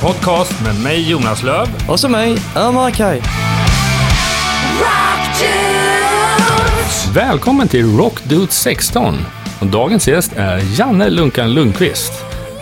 podcast med mig Jonas Löv Och så mig, Ömer Kaj. Välkommen till Rock Dude 16. Och dagens gäst är Janne Lunkan Lundqvist.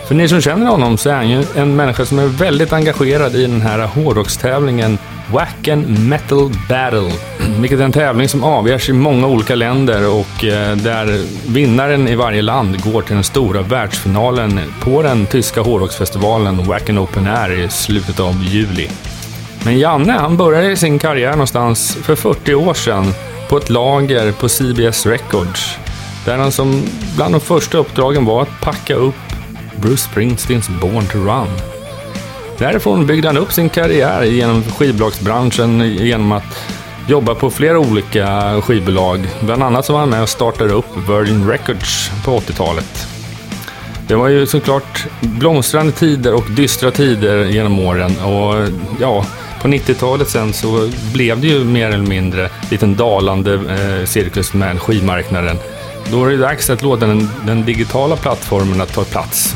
För ni som känner honom så är han ju en människa som är väldigt engagerad i den här hårdrockstävlingen Wacken Metal Battle. Vilket är en tävling som avgörs i många olika länder och eh, där vinnaren i varje land går till den stora världsfinalen på den tyska hårdrocksfestivalen Wacken Open Air i slutet av juli. Men Janne, han började sin karriär någonstans för 40 år sedan på ett lager på CBS Records. Där han som bland de första uppdragen var att packa upp Bruce Springsteens Born to Run. Därifrån byggde han upp sin karriär genom skivbolagsbranschen genom att jobba på flera olika skivbolag. Bland annat så var han med och startade upp Virgin Records på 80-talet. Det var ju såklart blomstrande tider och dystra tider genom åren och ja, på 90-talet sen så blev det ju mer eller mindre en liten dalande eh, cirkus med skivmarknaden. Då är det dags att låta den, den digitala plattformen att ta plats.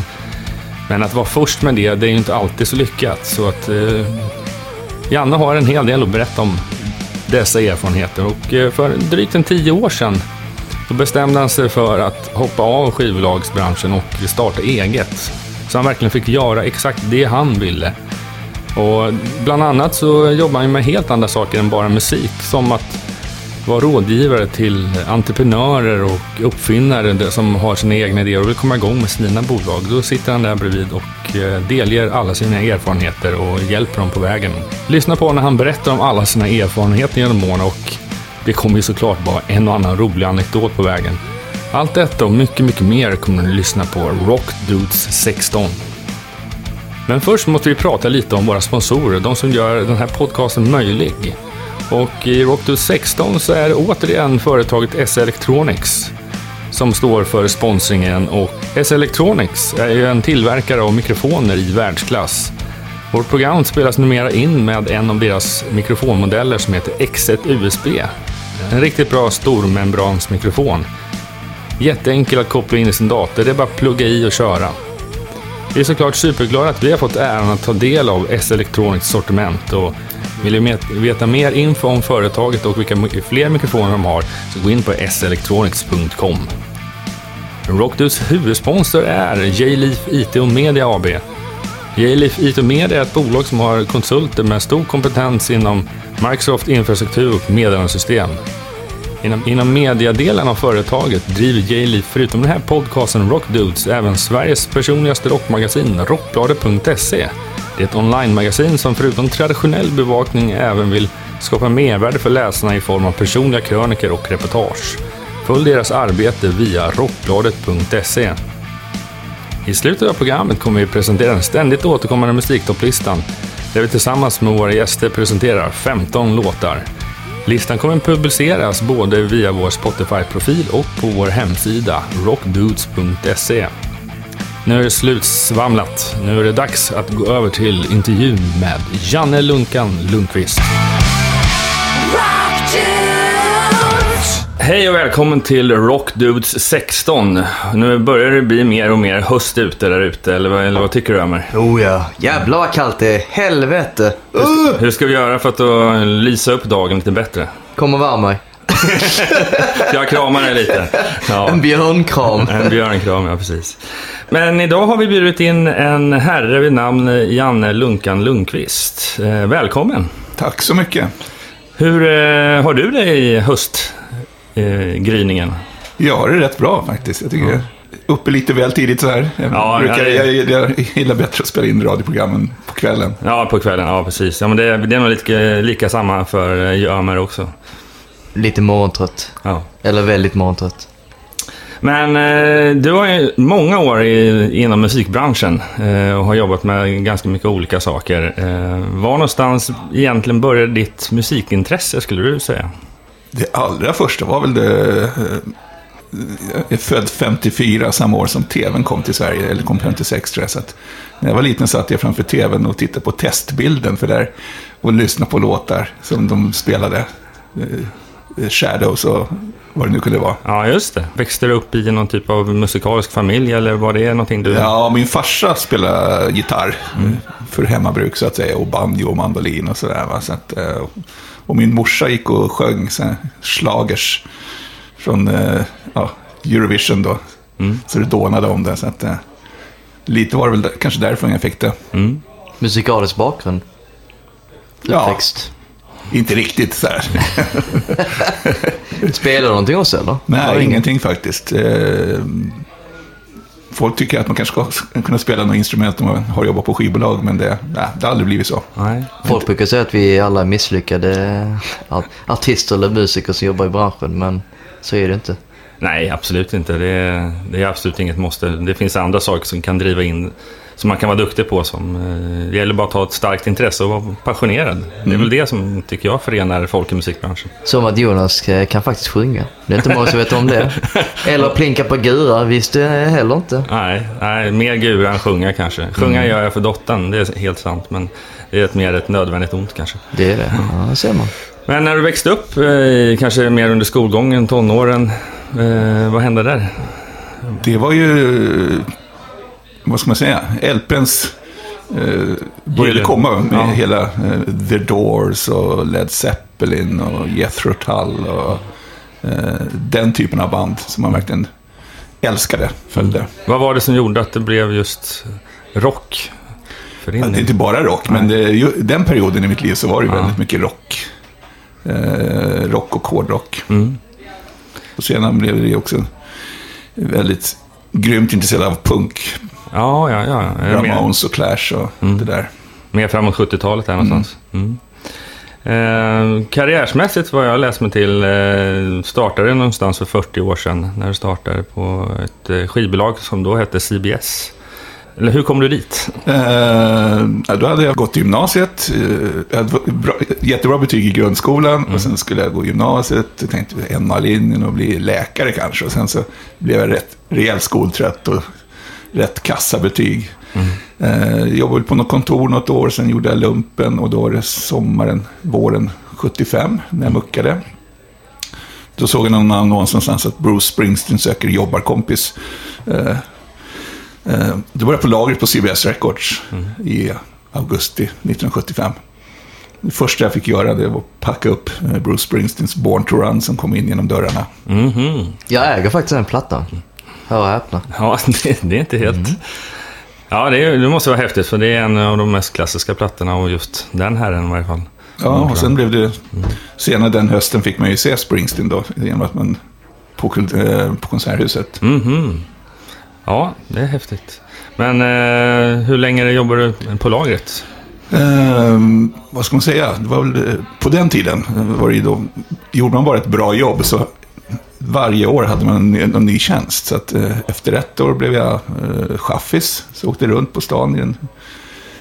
Men att vara först med det, det är ju inte alltid så lyckat. Så att eh, Janne har en hel del att berätta om dessa erfarenheter och eh, för drygt en tio år sedan då bestämde han sig för att hoppa av skivbolagsbranschen och starta eget. Så han verkligen fick göra exakt det han ville. Och bland annat så jobbar han med helt andra saker än bara musik, som att vara rådgivare till entreprenörer och uppfinnare som har sina egna idéer och vill komma igång med sina bolag. Då sitter han där bredvid och eh, delger alla sina erfarenheter och hjälper dem på vägen. Lyssna på när han berättar om alla sina erfarenheter genom åren och det kommer ju såklart vara en och annan rolig anekdot på vägen. Allt detta och mycket, mycket mer kommer ni lyssna på Rock Dudes 16. Men först måste vi prata lite om våra sponsorer, de som gör den här podcasten möjlig. Och i Rock Dudes 16 så är det återigen företaget S Electronics som står för sponsringen och S Electronics är ju en tillverkare av mikrofoner i världsklass. Vårt program spelas numera in med en av deras mikrofonmodeller som heter X1 USB. En riktigt bra stormembransmikrofon. Jätteenkel att koppla in i sin dator, det är bara att plugga i och köra. Vi är såklart superglada att vi har fått äran att ta del av S Electronics sortiment och vill du veta mer info om företaget och vilka fler mikrofoner de har så gå in på selectronics.com. Rockdus huvudsponsor är J-Leaf IT och Media AB. J-Leaf IT och Media är ett bolag som har konsulter med stor kompetens inom Microsoft infrastruktur och meddelandesystem. Inom, inom mediadelen av företaget driver J-Leaf förutom den här podcasten Rockdudes även Sveriges personligaste rockmagasin Rockbladet.se det är ett online-magasin som förutom traditionell bevakning även vill skapa mervärde för läsarna i form av personliga kröniker och reportage. Följ deras arbete via rockbladet.se. I slutet av programmet kommer vi presentera den ständigt återkommande musiktopplistan där vi tillsammans med våra gäster presenterar 15 låtar. Listan kommer publiceras både via vår Spotify-profil och på vår hemsida rockdudes.se. Nu är det slutsvamlat. Nu är det dags att gå över till intervjun med Janne Lunkan Lundqvist. Hej och välkommen till Rockdudes 16. Nu börjar det bli mer och mer höst ute där ute, eller, eller vad tycker du Ömer? Oh ja, jävlar vad kallt det är. Helvete. Hur, hur ska vi göra för att uh, lysa upp dagen lite bättre? Kom och värm mig. Jag kramar dig lite. Ja. En björnkram. En björnkram, ja precis. Men idag har vi bjudit in en herre vid namn Janne Lunkan Lundqvist. Eh, välkommen! Tack så mycket! Hur eh, har du det i höstgryningen? Eh, jag har det rätt bra faktiskt. Jag tycker ja. uppe lite väl tidigt så här. Jag, ja, brukar, jag, jag, jag gillar bättre att spela in radioprogrammen på kvällen. Ja, på kvällen. Ja, precis. Ja, men det, det är nog lite, lika samma för Ömer också. Lite morgontrött. Ja. Eller väldigt morgontrött. Men eh, du har ju många år i, inom musikbranschen eh, och har jobbat med ganska mycket olika saker. Eh, var någonstans egentligen började ditt musikintresse skulle du säga? Det allra första var väl det... Eh, jag är född 54, samma år som tvn kom till Sverige, eller kom 56 tror jag. Så att när jag var liten satt jag framför tvn och tittade på testbilden för där och lyssnade på låtar som de spelade. Eh, Shadows och vad det nu kunde vara. Ja, just det. Växte du upp i någon typ av musikalisk familj eller var det någonting du... Ja, min farsa spelade gitarr mm. för hemmabruk så att säga. Och banjo och mandolin och sådär. Så att, eh, och min morsa gick och sjöng slagers från eh, ja, Eurovision då. Mm. Så det dånade om det. Så att, eh, lite var det väl kanske därifrån jag fick det. Mm. Musikalisk bakgrund? Uppväxt? Ja, inte riktigt så här. Spelar du någonting också eller? Nej, ingenting faktiskt. Eh, folk tycker att man kanske ska kunna spela något instrument om man har jobbat på skivbolag, men det, nej, det har aldrig blivit så. Nej. Folk brukar säga att vi alla är misslyckade artister eller musiker som jobbar i branschen, men så är det inte. Nej, absolut inte. Det är, det är absolut inget måste. Det finns andra saker som kan driva in som man kan vara duktig på. Som, eh, det gäller bara att ha ett starkt intresse och vara passionerad. Mm. Det är väl mm. det som, tycker jag, förenar folk i musikbranschen. Som att Jonas eh, kan faktiskt sjunga. Det är inte många som vet om det. Eller plinka på gura, visst det heller inte. Nej, nej, mer gura än sjunga kanske. Sjunga mm. gör jag för dottern, det är helt sant. Men det är ett mer ett nödvändigt ont kanske. Det är det, ja, det ser man. Men när du växte upp, eh, kanske mer under skolgången, tonåren, vad hände där? Det var ju vad ska man säga, LPns eh, började komma med ja. hela eh, The Doors och Led Zeppelin och Jethro Tull och eh, den typen av band som man verkligen älskade, följde. Mm. Vad var det som gjorde att det blev just rock? Ja, det är inte bara rock, Nej. men det, den perioden i mitt liv så var det ja. väldigt mycket rock. Eh, rock och hårdrock. Mm. Och sedan blev det också väldigt grymt intresserad av punk. Ja, ja, ja. Ramones och Clash och mm. det där. Mer framåt 70-talet där någonstans. Mm. Mm. Eh, karriärsmässigt, vad jag läst mig till, eh, startade någonstans för 40 år sedan. När du startade på ett eh, skivbolag som då hette CBS. Eller hur kom du dit? Eh, då hade jag gått gymnasiet. Eh, jag hade bra, jättebra betyg i grundskolan. Mm. Och sen skulle jag gå gymnasiet. Jag tänkte NA-linjen och bli läkare kanske. Och sen så blev jag rätt rejält skoltrött och rätt kassa betyg. Mm. Eh, jobbade på något kontor något år, sen gjorde jag lumpen och då var det sommaren, våren 75 när jag muckade. Då såg jag någon annons någonstans att Bruce Springsteen söker jobbarkompis. Eh, eh, det var jag på lagret på CBS Records mm. i augusti 1975. Det första jag fick göra det var att packa upp eh, Bruce Springsteens Born to Run som kom in genom dörrarna. Mm -hmm. Jag äger faktiskt den plattan. Hör och häpna. Ja, det, det, är inte helt... Mm. Ja, det, är, det, måste vara häftigt för det är en av de mest klassiska plattorna och just den här i varje fall. Ja, och sen blev det... Mm. Senare den hösten fick man ju se Springsteen då, genom att man... På, eh, på Konserthuset. Mm -hmm. Ja, det är häftigt. Men eh, hur länge jobbar du på lagret? Eh, vad ska man säga? Det var väl, eh, på den tiden var det då, gjorde man bara ett bra jobb så varje år hade man en, en ny tjänst. Så att, eh, efter ett år blev jag eh, chaffis. Så åkte runt på stan i en,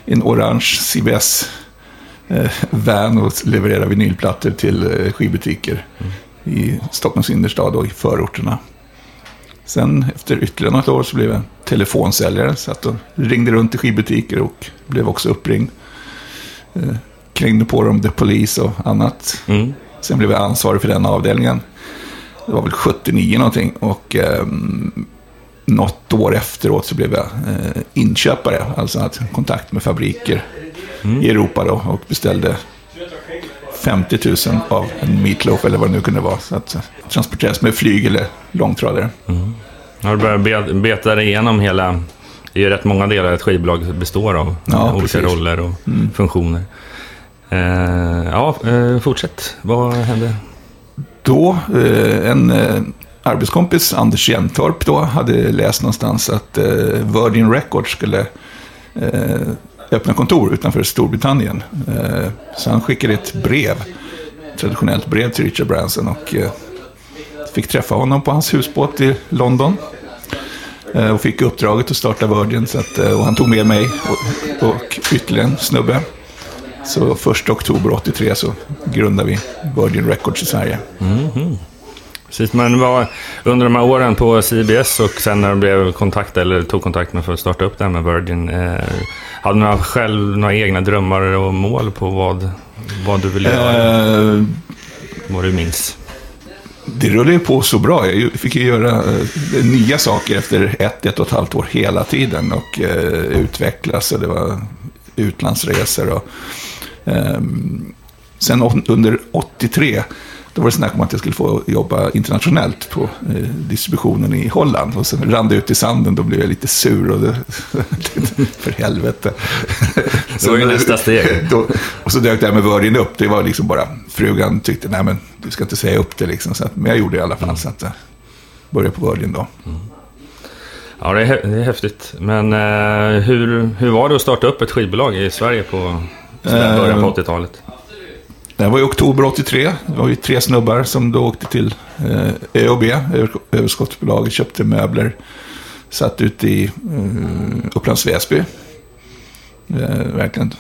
i en orange CBS eh, van och levererade vinylplattor till eh, skivbutiker mm. i Stockholms innerstad och i förorterna. Sen efter ytterligare något år så blev jag telefonsäljare. Så att ringde runt till skivbutiker och blev också uppringd. Eh, krängde på dem The Police och annat. Mm. Sen blev jag ansvarig för den avdelningen det var väl 79 någonting. Och eh, något år efteråt så blev jag eh, inköpare. Alltså att kontakt med fabriker mm. i Europa då. Och beställde 50 000 av en meatloaf eller vad det nu kunde vara. Så att transporteras med flyg eller långtradare. Mm. Har du börjat beta dig igenom hela... Det är ju rätt många delar ett skivbolag består av. Ja, olika precis. roller och mm. funktioner. Eh, ja, eh, fortsätt. Vad hände? Då eh, en eh, arbetskompis, Anders Jämtorp, då, hade läst någonstans att eh, Virgin Records skulle eh, öppna kontor utanför Storbritannien. Eh, så han skickade ett brev, traditionellt brev till Richard Branson och eh, fick träffa honom på hans husbåt i London. Och fick uppdraget att starta Virgin. Så att, och han tog med mig och, och ytterligare en snubbe. Så 1 oktober 83 så grundade vi Virgin Records i Sverige. Mm -hmm. Precis, men var, under de här åren på CBS och sen när de blev kontakt, eller tog kontakt med för att starta upp det här med Virgin. Eh, hade du själv några egna drömmar och mål på vad, vad du ville göra? Eh, vad du minns? det rullade ju på så bra. Jag fick ju göra eh, nya saker efter ett, ett och ett halvt år hela tiden. Och eh, utvecklas och det var utlandsresor. Och, sen å- under 83, då var det snack om att jag skulle få jobba internationellt på eh, distributionen i Holland. Och sen rann det ut i sanden, då blev jag lite sur. Och det, för helvete. Det var ju nästa steg. Då, och så dök det här med Virgin upp. Det var liksom bara, frugan tyckte, nej men du ska inte säga upp det liksom. Så att, men jag gjorde det i alla fall. Så att jag började på Virgin då. Ja, det är, det är häftigt. Men eh, hur, hur var det att starta upp ett skivbolag i Sverige på Eh, början på 80-talet? Det här var i oktober 83. Det var ju tre snubbar som då åkte till eh, ÖoB, Över- överskottsbolaget, köpte möbler. Satt ute i eh, Upplands Väsby. Eh, verkligen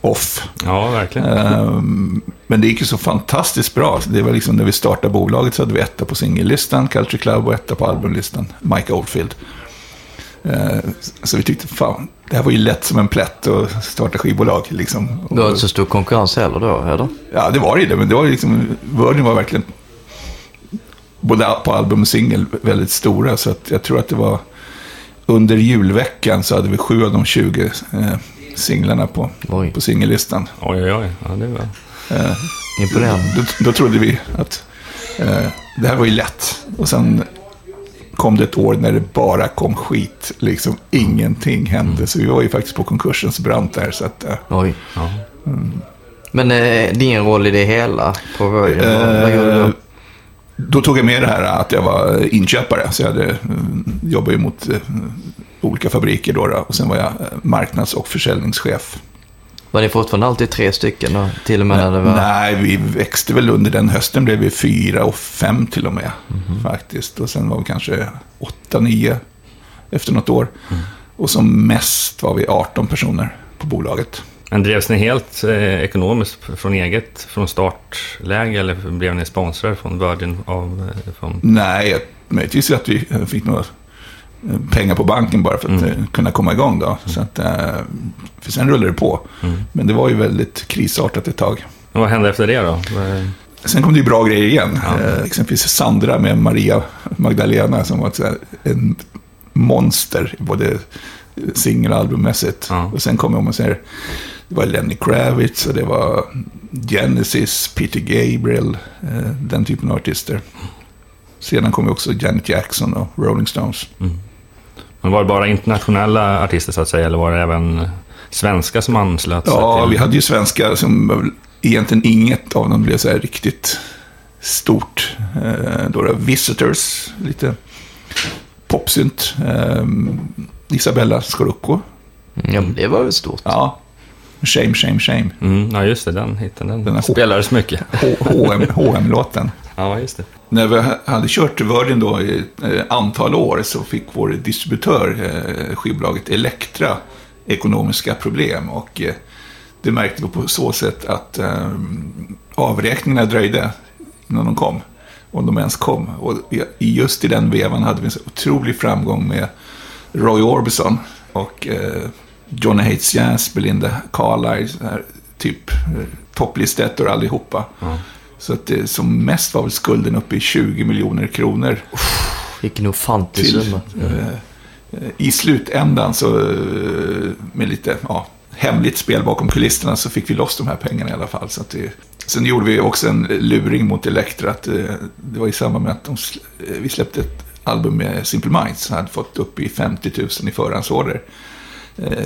off. Ja, verkligen. Ehm, men det gick ju så fantastiskt bra. Det var liksom när vi startade bolaget så hade vi etta på singellistan, Culture Club och etta på albumlistan, Mike Oldfield. Ehm, så vi tyckte, fan, det här var ju lätt som en plätt att starta skivbolag. Liksom. Du har inte så stor konkurrens heller då, eller? Ja, det var ju det, men det var ju liksom, Virgin var verkligen, både på album och singel, väldigt stora. Så att jag tror att det var, under julveckan så hade vi sju av de 20 eh, singlarna på, Oj. på singellistan. Oj, oj, oj. Ja, det var... Eh, Imponerande. då, då trodde vi att eh, det här var ju lätt. Och sen kom det ett år när det bara kom skit. Liksom ingenting hände. Så vi var ju faktiskt på konkursens brant där. Så att, eh, Oj. Ja. Men eh, din roll i det hela på Virgin, vad, vad gjorde du eh, då? då tog jag med det här att jag var inköpare. Så jag hade, eh, jobbade ju mot eh, olika fabriker då, då. Och sen var jag eh, marknads och försäljningschef. Var ni fortfarande alltid tre stycken då? Till och med när det var... Nej, vi växte väl under den hösten blev vi fyra och fem till och med. Faktiskt. Och sen var vi kanske åtta, nio efter något år. Och som mest var vi 18 personer på bolaget. Men drevs ni helt eh, ekonomiskt från eget, från startläge eller blev ni sponsrade från Virgin? Av, eh, från... Nej, möjligtvis att vi fick några pengar på banken bara för att eh, kunna komma igång då. Så att, eh, för sen rullade det på. Men det var ju väldigt krisartat ett tag. Och vad hände efter det då? Sen kom det ju bra grejer igen. Ja. Eh, exempelvis Sandra med Maria Magdalena som var en monster, både singel och albummässigt. Ja. Och sen kom jag om och säger, det var Lenny Kravitz och det var Genesis, Peter Gabriel, eh, den typen av artister. Sedan kom ju också Janet Jackson och Rolling Stones. Men var det bara internationella artister så att säga, eller var det även svenska som anslöt sig Ja, till? vi hade ju svenska som egentligen inget av dem blev så här riktigt stort. Eh, då det var Visitors, lite popsynt. Eh, Isabella Scorupco. Ja, men det var väl stort. Ja. Shame, shame, shame. Mm, ja, just det. Den hitten. Den, Den spelades mycket. HM, HM-låten. Ja, just det. När vi hade kört Virgin då i ett eh, antal år så fick vår distributör, eh, skivbolaget Elektra, ekonomiska problem. Och eh, det märkte vi på så sätt att eh, avräkningarna dröjde innan de kom. Om de ens kom. Och just i den vevan hade vi en så otrolig framgång med Roy Orbison och Johnny Hates Jazz, Belinda Carlisle, typ eh, topplistettor allihopa. Ja. Så att det som mest var väl skulden uppe i 20 miljoner kronor. Vilken ofantlig summa. eh, eh, I slutändan så eh, med lite ja, hemligt spel bakom kulisserna så fick vi loss de här pengarna i alla fall. Så att det, sen gjorde vi också en luring mot Elektra. Att, eh, det var i samband med att de, vi släppte ett album med Simple Minds. som hade fått upp i 50 000 i förhandsorder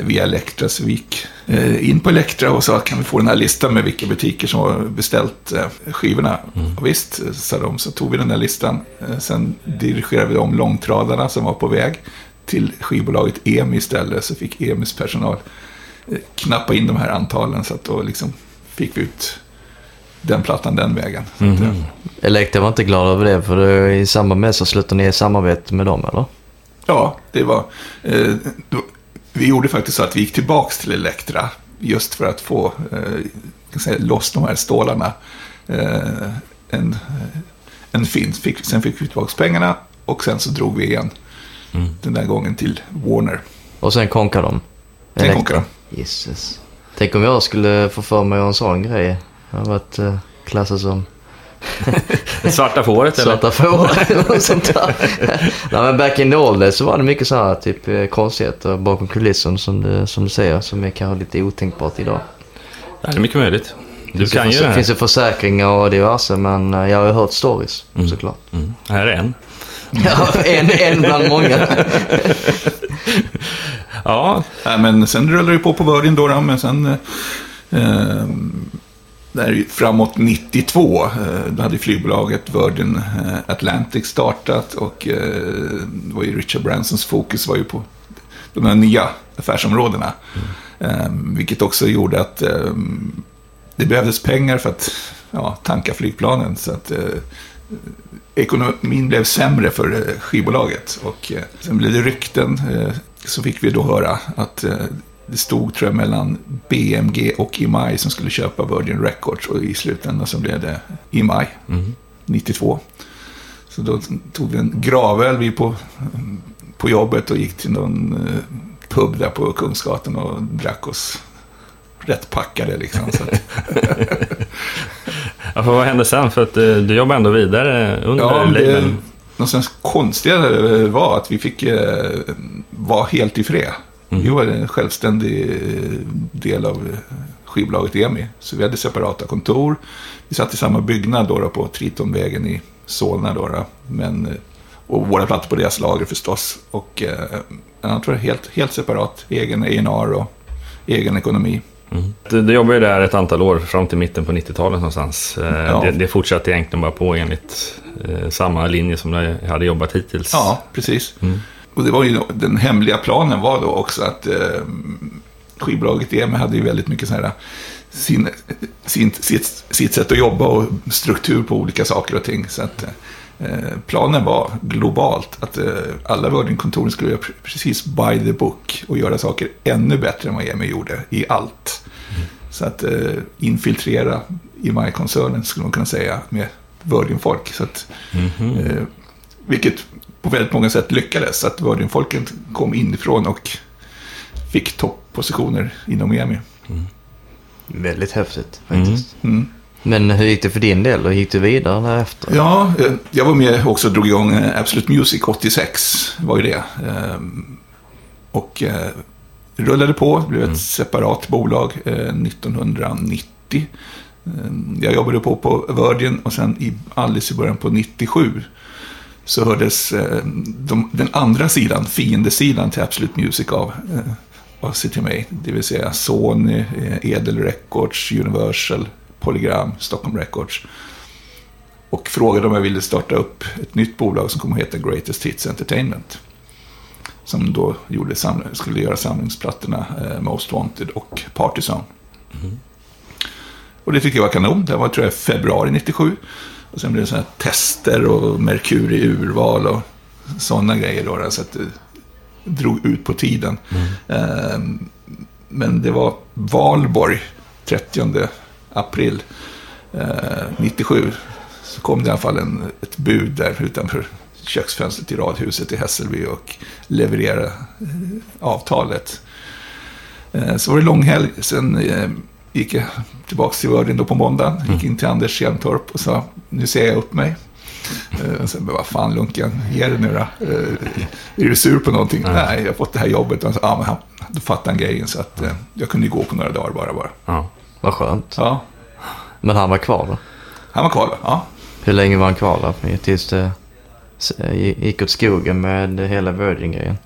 via Elektra. Så vi gick eh, in på Elektra och sa kan vi få den här listan med vilka butiker som har beställt eh, skivorna. Och visst, eh, sa de, så tog vi den där listan. Eh, sen dirigerade vi om långtradarna som var på väg till skivbolaget EMI istället. Så fick EMIs personal eh, knappa in de här antalen. Så att då liksom fick vi ut den plattan den vägen. Eh, Elektra var inte glad över det, för i samband med så slutade ni samarbete med dem, eller? Ja, det var... Eh, vi gjorde faktiskt så att vi gick tillbaks till Elektra. Just för att få eh, kan säga, loss de här stålarna. Eh, en, en fin. Fick, sen fick vi tillbaks pengarna och sen så drog vi igen. Den där gången till Warner. Och sen konkade de. Sen konkade Jesus. Tänk om jag skulle få för mig att göra en sån grej. Jag har varit eh, klassad som Svarta fåret eller? Svarta får eller något sånt där. Nej, men back in the old days så var det mycket så här typ eh, konstigheter bakom kulissen som du, som du säger. Som är kanske lite otänkbart idag. Ja, det är mycket möjligt. Du finns kan det, ju det här. finns det försäkringar och diverse men eh, jag har ju hört stories såklart. Mm. Här är en. Ja, en, en bland många. Ja, men sen rullade det på på Virgin då, då men sen... Eh, där framåt 92, eh, då hade flygbolaget Virgin eh, Atlantic startat och eh, det var ju Richard Bransons fokus var ju på de här nya affärsområdena. Mm. vilket också gjorde att ehm, det behövdes pengar för att ja, tanka flygplanen. Så att eh, ekonomin blev sämre för skivbolaget. Och eh, sen blev det rykten. Eh, så fick vi då höra att eh, det stod tror jag mellan BMG och EMI som skulle köpa Virgin Records. Och i slutändan så blev det EMI 92. Så då tog vi en gravöl vi på, på jobbet och gick till någon eh, pub där på Kungsgatan och drack oss rätt packade liksom. Så att, ja, för vad hände sen? För att eh, du jobbar ändå vidare under Ja, det, något sånt konstigare var att vi fick eh, vara helt i fred. Vi var en självständig eh, del av eh, skivbolaget EMI. Så vi hade separata kontor. Vi satt i samma byggnad då, då på Tritonvägen i Solna. Då, då. Men, eh, och våra plattor på deras lager förstås. Och eh, jag tror helt, helt separat. Egen A&R och egen ekonomi. Du, du jobbade ju där ett antal år, fram till mitten på 90-talet någonstans. Ja. Det, det fortsatte egentligen bara på enligt eh, samma linje som du hade jobbat hittills. Ja, precis. Och det var ju, den hemliga planen var då också att eh, skivbolaget EMI hade ju väldigt mycket så här, sin, sin, sitt, sitt sätt att jobba och struktur på olika saker och ting. Så att eh, planen var globalt att eh, alla Virgin-kontoren skulle göra pre- precis by the book och göra saker ännu bättre än vad EMI gjorde i allt. Så att eh, infiltrera EMI-koncernen skulle man kunna säga med Virgin-folk. Så att, eh, vilket på väldigt många sätt lyckades. Så att Virgin-folken kom inifrån och fick toppositioner inom EMI. Väldigt häftigt faktiskt. Mm. Men hur gick det för din del? Då gick du vidare därefter? Ja, eh, jag var med också och drog igång eh, Absolute Music 86. var ju det. Ehm, Och eh, rullade på, det blev ett separat bolag eh, 1990. Ehm, Jag jobbade på på Virgin och sen i, alldeles i början på 97 så hördes eh, de, den andra sidan, fiendesidan till Absolute Music av, eh, av mig. Det vill säga Sony, eh, Edel Records, Universal, Polygram, Stockholm Records. Och frågade om jag ville starta upp ett nytt bolag som kommer att heta Greatest Hits Entertainment. Som då gjorde skulle göra samlingsplattorna eh, Most Wanted och Partisan. Och det tyckte jag var kanon. Det var tror jag februari 97. Och sen blev det sådana tester och Merkur i urval och sådana grejer. Då, så att det drog ut på tiden. Ehm, men det var valborg 30 april eh, 97. Så kom det i alla fall en, ett bud där utanför köksfönstret i radhuset i Hässelby och levererade eh, avtalet. Eh, så var det långhelg. Sen eh, gick jag tillbaka till Virgin då på måndagen. Gick in till Anders Hjelmtorp och sa, nu ser jag upp mig. Och sen, men vad fan Lunken, ge det nu då. Eh, Är du sur på någonting? Nej, jag har fått det här jobbet. Och sa, ah, men han, då fattade han grejen så att eh, jag kunde ju gå på några dagar bara. bara. Ja. Vad skönt. Ja, Men han var kvar då? han var kvar då. Ja. Hur länge var han kvar där? Tills det gick åt skogen med hela Virgin-grejen?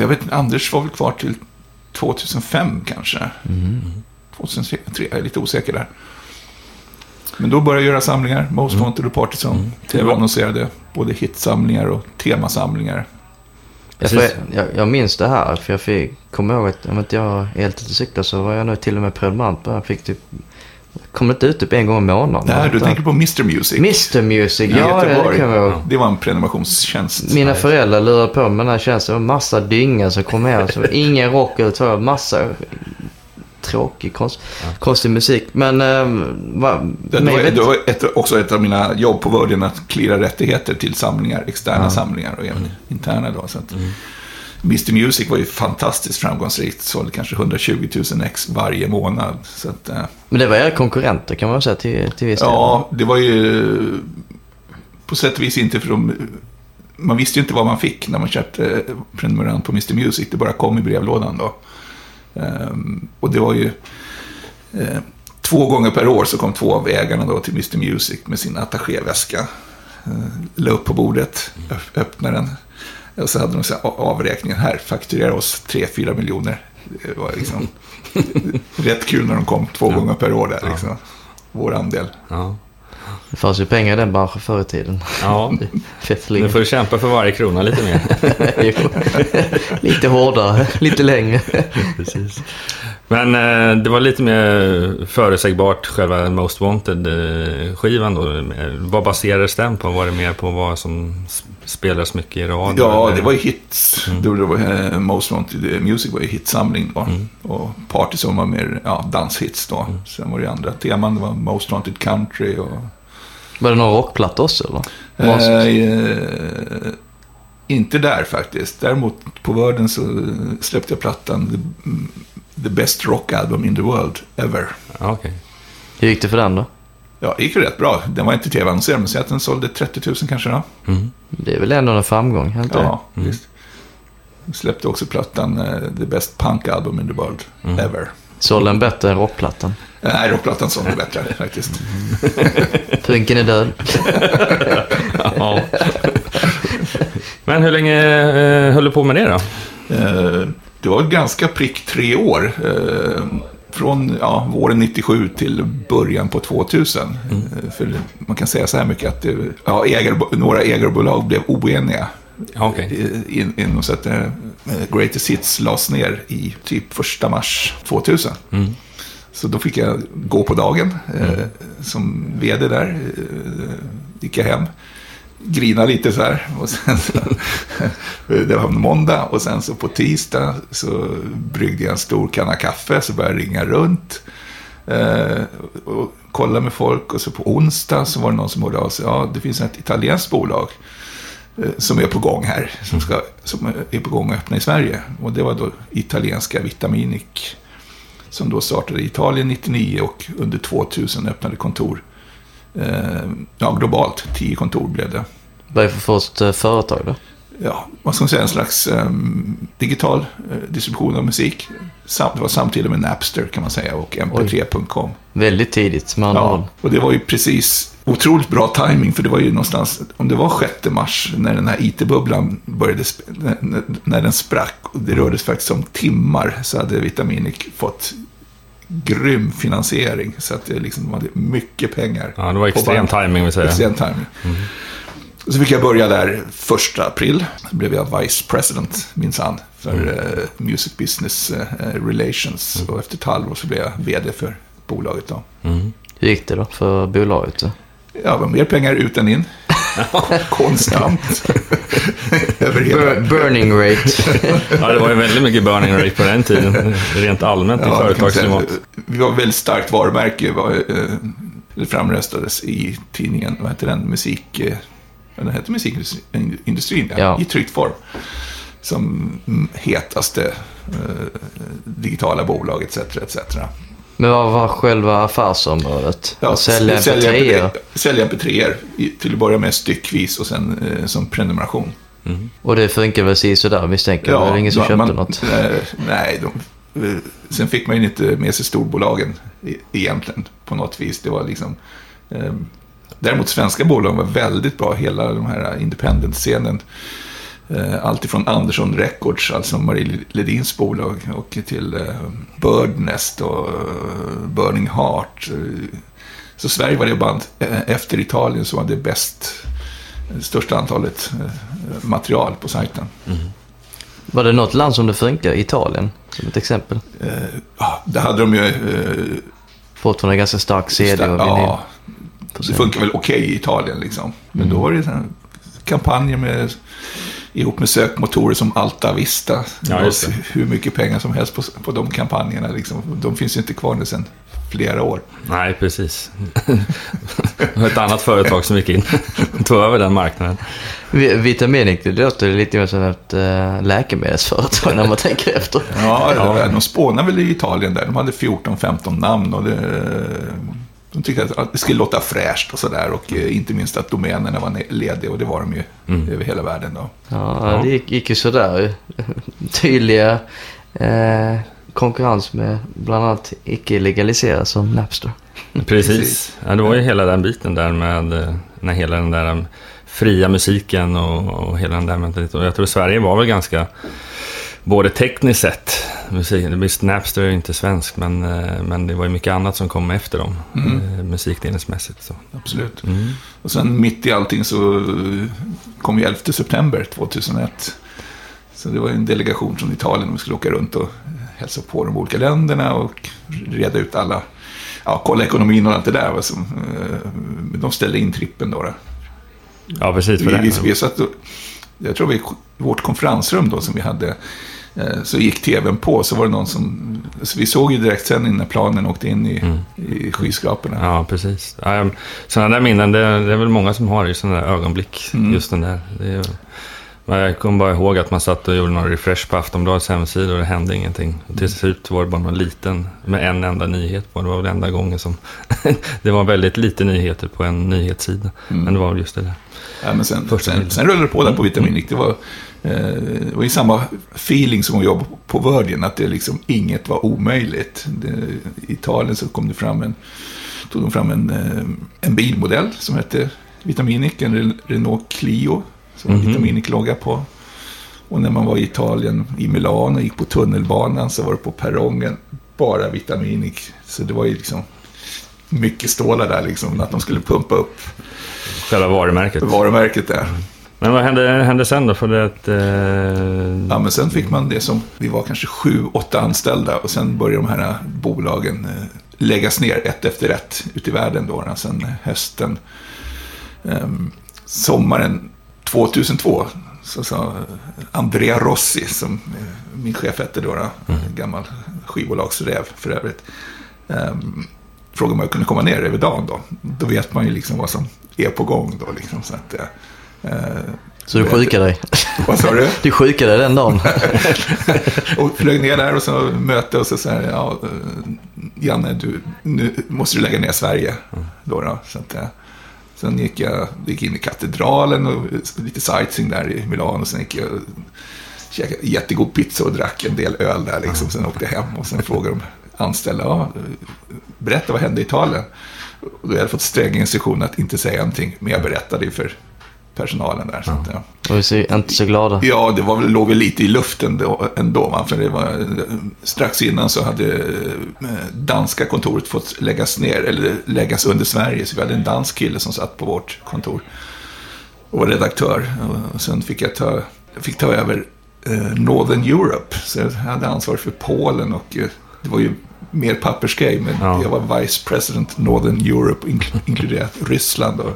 Jag vet inte, Anders var väl kvar till 2005 kanske. 2003, jag är lite osäker där. Men då började jag göra samlingar, Most Wanted och Partisan. TV-annonserade både hitsamlingar och temasamlingar. Jag, för, jag, jag minns det här, för jag fick, kommer ihåg att om inte jag cyklar så var jag nog till och med prenumerant på. Jag fick typ, kom inte ut typ en gång i månaden. Nej, du tänker på Mr Music. Mr Music, i ja det, kan jag. Det var en prenumerationstjänst. Mina föräldrar lurade på mig den här tjänsten. Det var massa dynga som kom. Så var ingen rock utan massa tråkig, konst, konstig musik. Men ähm, vad... Det var, det var ett, också ett av mina jobb på Virgin att klira rättigheter till samlingar, externa samlingar och även interna. Då, så att Mr Music var ju fantastiskt framgångsrikt. Sålde kanske 120 000 ex varje månad. Så att, eh, Men det var era konkurrenter kan man säga till, till viss del. ja, det var ju på sätt och vis inte för de... Man visste ju inte vad man fick när man köpte eh, prenumerant på Mr Music. Det bara kom i brevlådan då. Ehm, och det var ju... Eh, två gånger per år så kom två av ägarna då till Mr Music med sin attachéväska. Eh, la upp på bordet, öppnade den. Och så hade de så här avräkningen här, fakturera oss 3-4 miljoner. Det var liksom rätt kul när de kom två gånger per år där liksom. Vår andel. Ja. Det fanns ju pengar i den branschen förr i tiden. ja. Nu Fettligen. får du kämpa för varje krona lite mer. Lite hårdare, lite längre. Precis. Men eh, det var lite mer förutsägbart, själva Most Wanted-skivan då. Eh, Vad baserades den på? Var det mer på vad som spelades mycket i radio? Ja, eller? det var ju hits. Det var, det var, eh, Most Wanted Music var ju hitsamling då. Och Party som var mer ja, danshits då. Sen var det andra teman. Det var Most Wanted Country och... Var det någon rockplatta också eller? Eh, inte där faktiskt. Däremot på Wörden så släppte jag plattan The, the Best Rock Album in the World Ever. Ja, okej. Hur gick det för den då? Ja, det gick rätt bra. Den var inte tv-annonserad, men säg att den sålde 30 000 kanske då. Mm. Det är väl ändå en framgång, inte Ja, visst. Släppte också plattan eh, The Best Punk Album in the World Ever. det? Sålde den bättre än rockplattan? Nej, rockplattan sålde bättre faktiskt. Punken är död. Ja. Men hur länge eh, höll du på med det då? Eh, Det var ganska prick tre år. eh, Från ja, våren 97 till början på 2000. Eh, För man kan säga så här mycket att det, ja, ägar, några ägarbolag blev oeniga. Okej. In, in, så att eh, Greatest Hits lades ner i typ första mars 2000. Mm. Så då fick jag gå på dagen eh, som vd där. Eh, gick jag hem, grina lite så här. Och sen så, det var måndag och sen så på tisdag så bryggde jag en stor kanna kaffe så började jag ringa runt. Eh, och kolla med folk och så på onsdag så var det någon som hörde av sig. Ja, det finns ett italienskt bolag eh, som är på gång här. Som, ska, som är på gång att öppna i Sverige. Och det var då italienska Vitaminic. Som då startade i Italien 99 och under 2000 öppnade kontor. Eh, ja, globalt. 10 kontor blev det. Vad är det för först eh, företag då? Ja, vad ska man säga, en slags ehm, digital eh, distribution av musik. Sam, det var samtidigt med Napster kan man säga och mp3.com. Väldigt tidigt med andra. Ja, och det var ju precis otroligt bra timing för det var ju någonstans, om det var 6 mars när den här IT-bubblan började, när, den sprack, och det rörde sig faktiskt om timmar, så hade Vitaminic fått grym finansiering. Så att det liksom, de hade mycket pengar. Ja, det var extrem timing vill säga. Extrem timing. Och så fick jag börja där första april. Så blev jag vice president, minsann, för eh, Music Business eh, Relations. Och efter ett halvår så blev jag vd för bolaget då. Mm. Hur gick det då för bolaget? då? Ja, mer pengar ut än in. Konstant. Över hela... Burning rate. Ja, det var ju väldigt mycket burning rate på den tiden. Rent allmänt i Ja, företagsklimat. Vi var väldigt starkt varumärke. Var, eh, det framröstades i tidningen, vad heter den, musik... Eh, den hette musikindustrin, ja, Ja. i tryckt form. Som hetaste eh, digitala bolag, etc. etc. Men vad var själva affärsområdet? Ja, Att sälja sälja mp3 Sälja mp3 till att börja med styckvis och sen eh, som prenumeration. Och det funkar väl si sådär misstänker jag. Det var ingen som köpte man- något. eh, nej, de, eh, sen fick man ju inte med sig storbolagen e- egentligen på något vis. Det var liksom... Eh, däremot svenska bolag var väldigt bra. Hela de här independent-scenen. Eh, allt ifrån Andersson Records, alltså Marie Ledins bolag, och till eh, Birdnest och eh, Burning Heart. Så Sverige var det band efter Italien som hade bäst, största antalet material på sajten. Var det något land som det funkar? Italien, som ett exempel. Ja, där hade de ju... Fortfarande ganska stark CD och vinyl. ja, det funkar väl okej i Italien liksom. Men då var det kampanjer med, ihop med sökmotorer som Alta Vista. Ja, hur mycket pengar som helst på, på de kampanjerna. Liksom. De finns ju inte kvar nu sedan flera år. Nej, precis. ett annat företag som gick in och tog över den marknaden. Vi- Vitaminik, det låter lite mer som ett äh, läkemedelsföretag när man tänker efter. Ja, Ja. de spånade väl i Italien där. De hade 14-15 namn och det, de tyckte att det skulle låta fräscht och sådär. Och eh, inte minst att domänerna var lediga och det var de ju över hela världen då. Ja, det gick, gick ju sådär. Tydliga eh, konkurrens med bland annat icke-legaliserad som Napster. Precis. Ja, det var ju hela den biten där med eh, när hela den där um, fria musiken och, och hela den där mentaliteten. Och jag tror Sverige var väl ganska, både tekniskt sett, musik, visst Napster är ju inte svensk, men, eh, men det var ju mycket annat som kom efter dem, mm. musikdelsmässigt. Så. Absolut. Mm. Och sen mitt i allting så eh, kom ju 11 september 2001. Så det var ju en delegation från Italien. Vi skulle åka runt och hälsa på de olika länderna och reda ut alla, ja, kolla ekonomin och allt det där. eh, de ställde in trippen då. då. Ja, precis. För Vi, vi, det. vi satt och, jag tror vi, vårt konferensrum då som vi hade, eh, så gick tvn på, så var det någon som, så vi såg ju direktsändning när planen åkte in i, Mm. i skyskraporna. Ja, precis. Sådana där minnen, det, det är väl många som har i sådana där ögonblick. Mm. Just den där. Det är, men jag kommer bara ihåg att man satt och gjorde någon refresh på Aftonbladets hemsida och det hände ingenting. Och till slut var det bara någon liten, med en enda nyhet på. Det var väl enda gången som... det var väldigt lite nyheter på en nyhetssida. Mm. Men det var väl just det där. Ja, men sen, Första sen, sen rullade det på där på Vitaminik. Det var, eh, var ju samma feeling som att jobba på Virgin, att det liksom inget var omöjligt. Det, I Italien så kom det fram en, tog de fram en, eh, en bilmodell som hette Vitaminik, en Re- Renault Clio, som Mhm. Vitaminik-logga på. Och när man var i Italien, i Milano, gick på tunnelbanan, så var det på perrongen bara Vitaminik. Så det var ju liksom mycket stålar där, liksom, att de skulle pumpa upp Själva varumärket. varumärket där. Men vad hände, hände sen då? För det att, eh, Ja, men sen fick man det som, vi var kanske sju, åtta anställda och sen började de här bolagen eh, läggas ner ett efter ett ute i världen då. då. Sen hösten, ehm, sommaren 2002 så sa Andrea Rossi, som eh, min chef hette då, Mm. gammal skivbolagsräv för övrigt, um, frågade om jag kunde komma ner över dagen då. Då vet man ju liksom vad som är på gång då liksom. Så att, eh, Så du sjukade dig? Vad sa du? Du sjukade dig den dagen? och flög ner där och så möte och så sa ja, Janne, du, nu måste du lägga ner Sverige. Då då, så att, sen gick jag gick in i katedralen och lite sightseeing där i Milano. Sen gick jag och käkade jättegod pizza och drack en del öl där liksom. Sen åkte jag hem och sen frågade de anställda, ja, berätta vad hände i Italien? Och då hade jag fått sträng instruktion att inte säga någonting, men jag berättade ju för personalen där. Så att, ja. Och ser inte så glada. Ja, det var låg väl lite i luften då, ändå. Va? För det var, strax innan så hade eh, danska kontoret fått läggas ner, eller läggas under Sverige. Så vi hade en dansk kille som satt på vårt kontor och var redaktör. Och sen fick jag ta, jag fick ta över eh, Northern Europe. Så jag hade ansvar för Polen och eh, det var ju mer pappersgrej. Men Ja. jag var Vice President Northern Europe, ink- inkluderat Ryssland och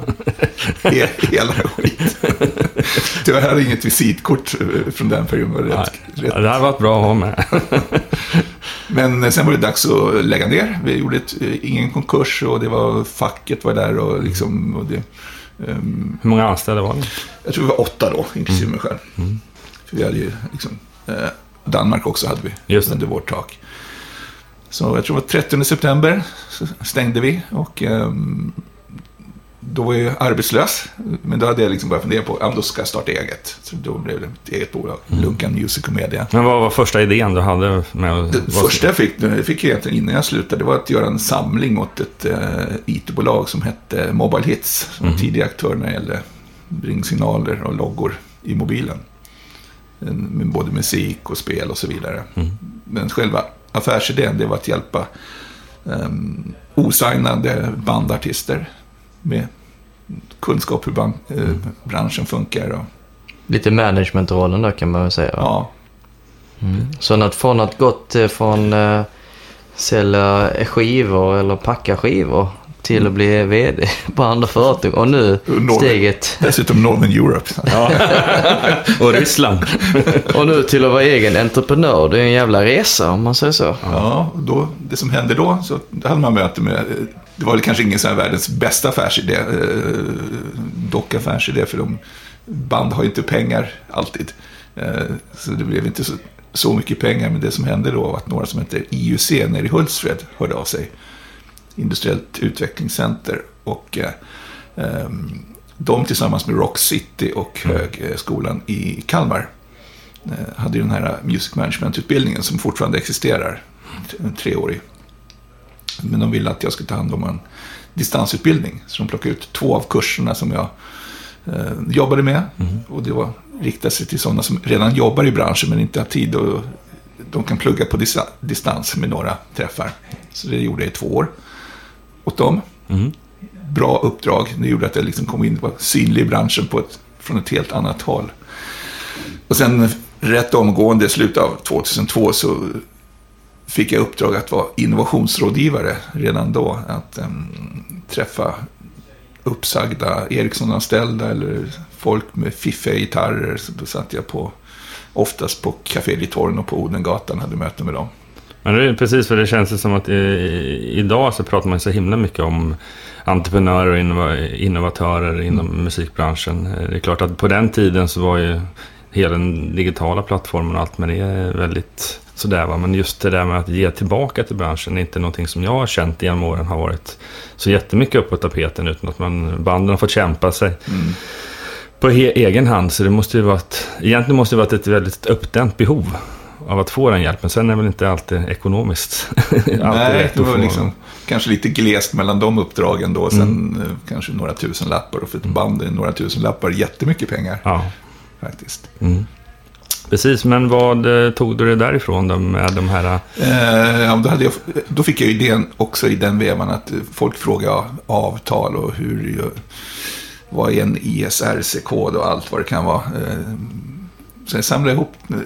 he- hela skit. Tyvärr hade jag inget visitkort eh, från den perioden. Var rätt, rätt. det här var ett bra att ha med. Men eh, sen var det dags att lägga ner. Vi gjorde ett, eh, ingen konkurs och det var facket var där och liksom... Och det, ehm, Hur många anställda var det? jag tror vi var åtta då, inklusive mig själv. För vi hade ju liksom... Eh, Danmark också hade vi under vårt tak. Så jag tror det var 30 september stängde vi och ehm, då var jag arbetslös. Men då hade jag liksom börjat fundera på, ja då ska jag starta eget. Så då blev det ett eget bolag, Lunkan Music och Media. Men vad var första idén du hade med. Det första jag fick, det fick jag egentligen innan jag slutade, det var att göra en samling åt ett eh, IT-bolag som hette Mobile Hits. Som en tidig aktör när det gällde ringsignaler och loggor i mobilen. Både musik och spel och så vidare. Men själva affärsidén, det var att hjälpa um, osignade bandartister med kunskap hur ban- eh, branschen funkar. Och, Lite managementrollen där kan man väl säga. ja, Så att från att gått eh, från eh, sälja skivor eller packa skivor till att bli VD på andra företag. Och nu Northern- steget. Dessutom Northern Europe. Ja. och Ryssland. Och nu till att vara egen entreprenör. Det är en jävla resa om man säger så. Ja, och då, det som hände då, så hade man möte med, det var väl kanske ingen sån här världens bästa affärsidé, eh, dock affärsidé, för de, band har ju inte pengar alltid. Eh, så det blev inte så, så mycket pengar, men det som hände då var att några som heter IUC nere i Hultsfred hörde av sig. Industriellt utvecklingscenter. Och eh, ehm, de tillsammans med Rock City och Högskolan i Kalmar eh, hade ju den här Music Management-utbildningen som fortfarande existerar. En treårig. Men de ville att jag skulle ta hand om en distansutbildning. Så de plockade ut två av kurserna som jag eh, jobbade med. Och det var riktat sig till sådana som redan jobbar i branschen men inte har tid och de kan plugga på distans med några träffar. Så det gjorde jag i två år åt dem. Mm. Bra uppdrag. Det gjorde att jag liksom kom in och var synlig i branschen på ett, från ett helt annat håll. Och sen rätt omgående, i slutet av 2002, så fick jag uppdrag att vara innovationsrådgivare redan då. Att em, träffa uppsagda Ericsson-anställda eller folk med fiffiga gitarrer. Så då satt jag på, oftast på Café Litorn och på Odengatan hade möten med dem. Men det är precis för det känns som att i, idag så pratar man så himla mycket om entreprenörer och innova, innovatörer inom musikbranschen. Det är klart att på den tiden så var ju hela den digitala plattformen och allt med det väldigt sådär va. Men just det där med att ge tillbaka till branschen är inte någonting som jag har känt genom åren har varit så jättemycket upp på tapeten utan att man, banden har fått kämpa sig på he- egen hand. Så det måste ju varit, egentligen måste det varit ett väldigt uppdämt behov av att få den hjälpen. Sen är det väl inte alltid ekonomiskt alltid Nej, det var liksom kanske lite glest mellan de uppdragen då. Sen eh, kanske några tusen lappar. Och för ett band är några tusen lappar jättemycket pengar Ja, faktiskt. mm. precis. Men vad eh, tog du det därifrån då med de här... Eh, ja, då, hade jag, då fick jag idén också i den vevan att eh, folk frågar avtal och hur vad är en ISRC-kod och allt vad det kan vara. Eh, så jag samlade ihop, eh,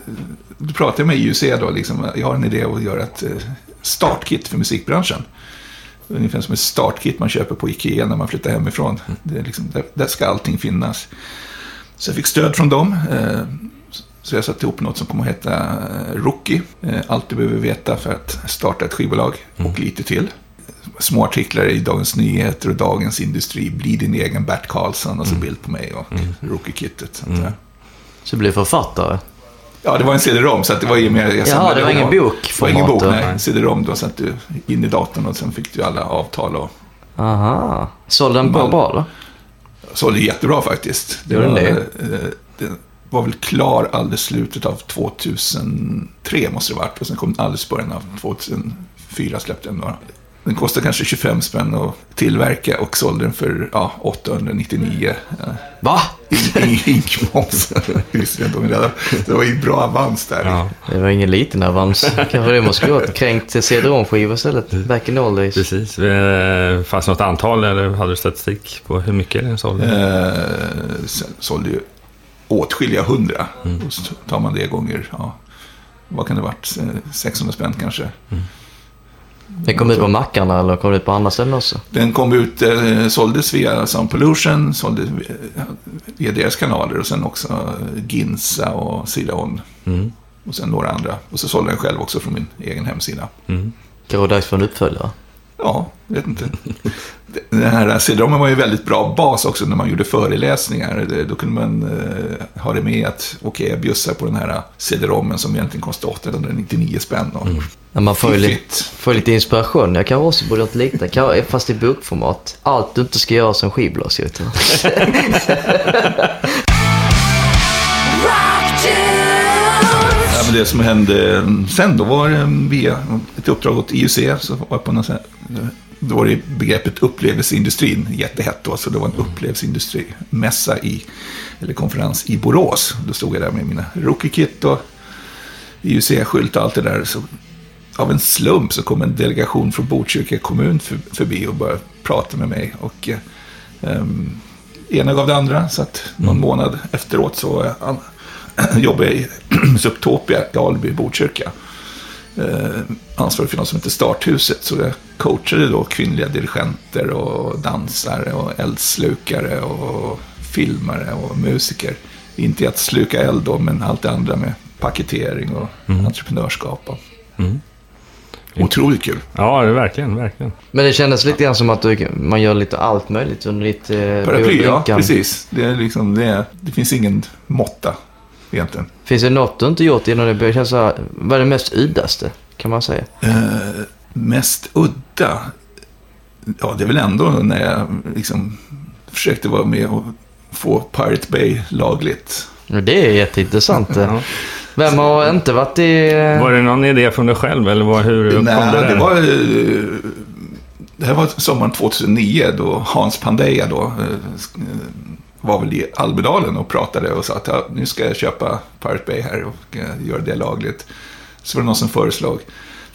då pratade jag med IUC då, liksom, jag har en idé att göra ett eh, startkit för musikbranschen. Ungefär som ett startkit man köper på Ikea när man flyttar hemifrån. Det är liksom, där, där ska allting finnas. Så jag fick stöd från dem. Eh, så jag satte ihop något som kommer att heta Rookie. Allt du behöver veta för att starta ett skivbolag och lite till. Små artiklar i Dagens Nyheter och Dagens Industri. Bli din egen Bert Karlsson och så bild på mig och Rookie-kittet. sånt där. Så du blev författare. Ja, det var en CD-ROM så det var ju mer... jag Jaha, det var ingen bok Det var ingen bok, nej. CD-ROM, då satt du in i datorn och sen fick du alla avtal och Aha. Sålde den Man- bra då? sålde jättebra faktisit. Det var, den eh, den var väl klar alldeles slutet av 2003 måste det varit. Och sen kom den alldeles början av 2004 släppte den några. Den kostade kanske 25 spänn att tillverka och sålde den för ja, 899. Ja, Va? Ingen inkmoms. Det, var ju bra avans där. Ja, Det var ingen liten avans. Kanske det skulle ha kränkt CD-ROM-skivor istället. Back in all days. precis. Eh, Fanns det något antal eller hade du statistik på hur mycket den sålde? Eh, sen sålde ju åtskilliga hundra. Mm. Och så tar man det gånger, ja, vad kan det varit, Eh, 600 spänn kanske. Den kom ut på mackarna eller kom det ut på andra ställen också? Den kom ut, eh, såldes via Sound Pollution, såldes via, deras kanaler och sen också Ginsa och Sidaon. Mm. Och sen några andra. Och så sålde den själv också från min egen hemsida. Mm. Kanske dags för en uppföljare. Ja, vet inte. Den här CD-ROMen var ju väldigt bra bas också när man gjorde föreläsningar. Det- Då kunde man eh, ha det med att, okej, jag bjussar på den här CD-ROMen som egentligen kostar 899 spänn. Och Ja, man får ju lite, får lite inspiration. Jag kanske också borde ha liknande, kanske fast i bokformat. Allt du inte ska göra som skivbolagsdirektör. Ja, men det som hände sen då var eh, via ett uppdrag åt IUC. Så var på någon då var det begreppet upplevelseindustrin jättehett då. Så det var en upplevelseindustri-mässa i, eller konferens i Borås. Då stod jag där med mina rookie-kit och IUC-skylt och allt det där. Så av en slump så kom en delegation från Botkyrka kommun för, förbi och började prata med mig. Och ehm, ena gav det andra. Så att någon månad efteråt så an- jobbade jag i Subtopia i Alby, Botkyrka. eh, ansvarig för något som heter Starthuset. Så jag coachade då kvinnliga dirigenter och dansare och eldslukare och filmare och musiker. Inte att sluka eld då, men allt det andra med paketering och Mm. entreprenörskap. Och. Mm. Otroligt kul. Ja, det är verkligen, verkligen. Men det kändes lite grann som att du, man gör lite allt möjligt under ditt eh, Paraply, ja, precis. Det, är liksom, det, är, det finns ingen måtta egentligen. Finns det något du inte gjort innan det började kännas så här, Vad är det mest uddaste? Kan man säga. Eh, mest udda? Ja, det är väl ändå när jag liksom försökte vara med och få Pirate Bay lagligt. Det är jätteintressant. Ja. Vem har inte varit i... eh, Var det någon idé från dig själv eller vad, hur kom Nej, det där? det var... eh, Det här var sommaren 2009 då Hans Pandeja då eh, var väl i Almedalen och pratade och sa att ja, nu ska jag köpa Pirate Bay här och eh, göra det lagligt. Så var det någon som föreslog,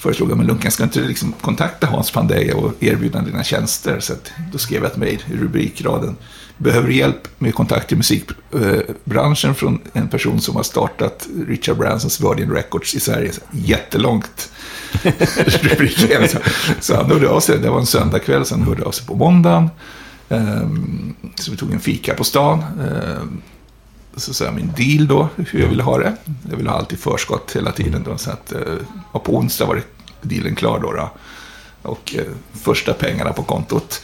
föreslog men Lunkan ska inte liksom kontakta Hans Pandeja och erbjuda dina tjänster. Så att, då skrev jag ett mejl i rubrikraden. Behöver du hjälp med kontakt i musikbranschen från en person som har startat Richard Bransons Virgin Records i Sverige. Jättelångt rubrik. Så, han hörde av sig, det var en söndagkväll, så han hörde av sig på måndagen. Ehm, så vi tog en fika på stan. Ehm, så sa jag min deal då, hur jag ville ha det. Jag ville ha allt i förskott hela tiden. Då, så att, eh, och på onsdag var det dealen klar då. då. Och eh, första pengarna på kontot.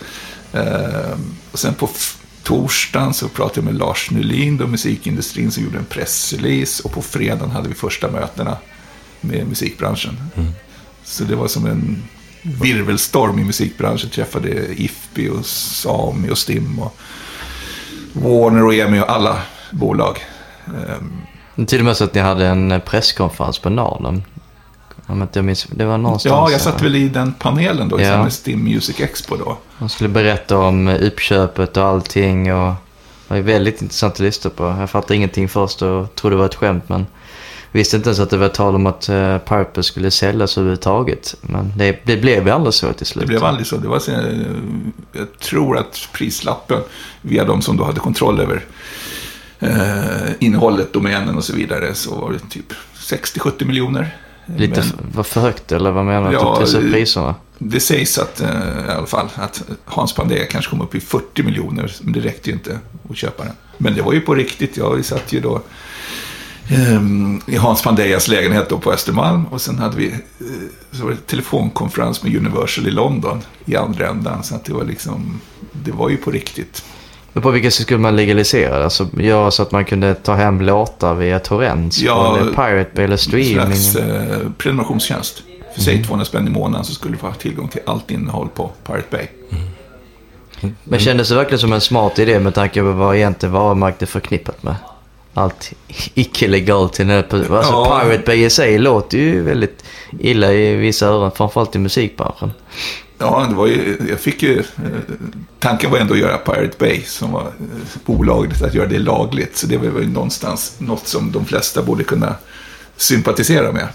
Ehm, och sen på torsdagen så pratade jag med Lars Nylin, då musikindustrin, som gjorde en pressrelease. Och på fredagen hade vi första mötena med musikbranschen. Så det var som en virvelstorm i musikbranschen. Träffade IFPI och Sami och Stim och Warner och EMI och alla bolag. Ehm, Till och med så att ni hade en eh, presskonferens på Nalen. Om inte jag minns, det var någonstans. Ja, jag satt väl i den panelen då, i Ja. med Stim Music Expo då. De skulle berätta om eh, uppköpet och allting. Och det var väldigt intressant att lyssna på. Jag fattade ingenting först och trodde det var ett skämt. Men visste inte ens att det var tal om att uh, Purple skulle säljas överhuvudtaget. Men det, det blev aldrig så till slut. Det blev aldrig så. Det var jag tror att prislappen, via de som då hade kontroll över eh, innehållet, domänen och så vidare, så var det typ 60-70 miljoner. Lite Men- var för högt eller vad menar du? Ja, Ja, att priserna? Det sägs att, eh, i alla fall, att Hans Pandé kanske kom upp i 40 miljoner, men det räckte ju inte att köpa den. Men det var ju på riktigt. Jag satt ju då ehm, i Hans Pandéas lägenhet då på Östermalm och sen hade vi eh, så var det telefonkonferens med Universal i London i andra ändan. Så att det var liksom, det var ju på riktigt. Men på vilket sätt skulle man legalisera det? Alltså göra så att man kunde ta hem låtar via torrents? Ja, eller Pirate Bay eller En streaming? slags eh, prenumerationstjänst. För säg 200 spänn i månaden så skulle du få tillgång till allt innehåll på Pirate Bay. Men kändes det verkligen som en smart idé med tanke på vad egentligen varumärket är förknippat med? Allt icke-legalt till den här Alltså Ja. Pirate Bay i sig låter ju väldigt illa i vissa öron, framförallt i musikbranschen. Ja, det var ju, jag fick ju, tanken var ändå att göra Pirate Bay som var eh, olagligt, att göra det lagligt. Så det var ju någonstans något som de flesta borde kunna sympatisera med.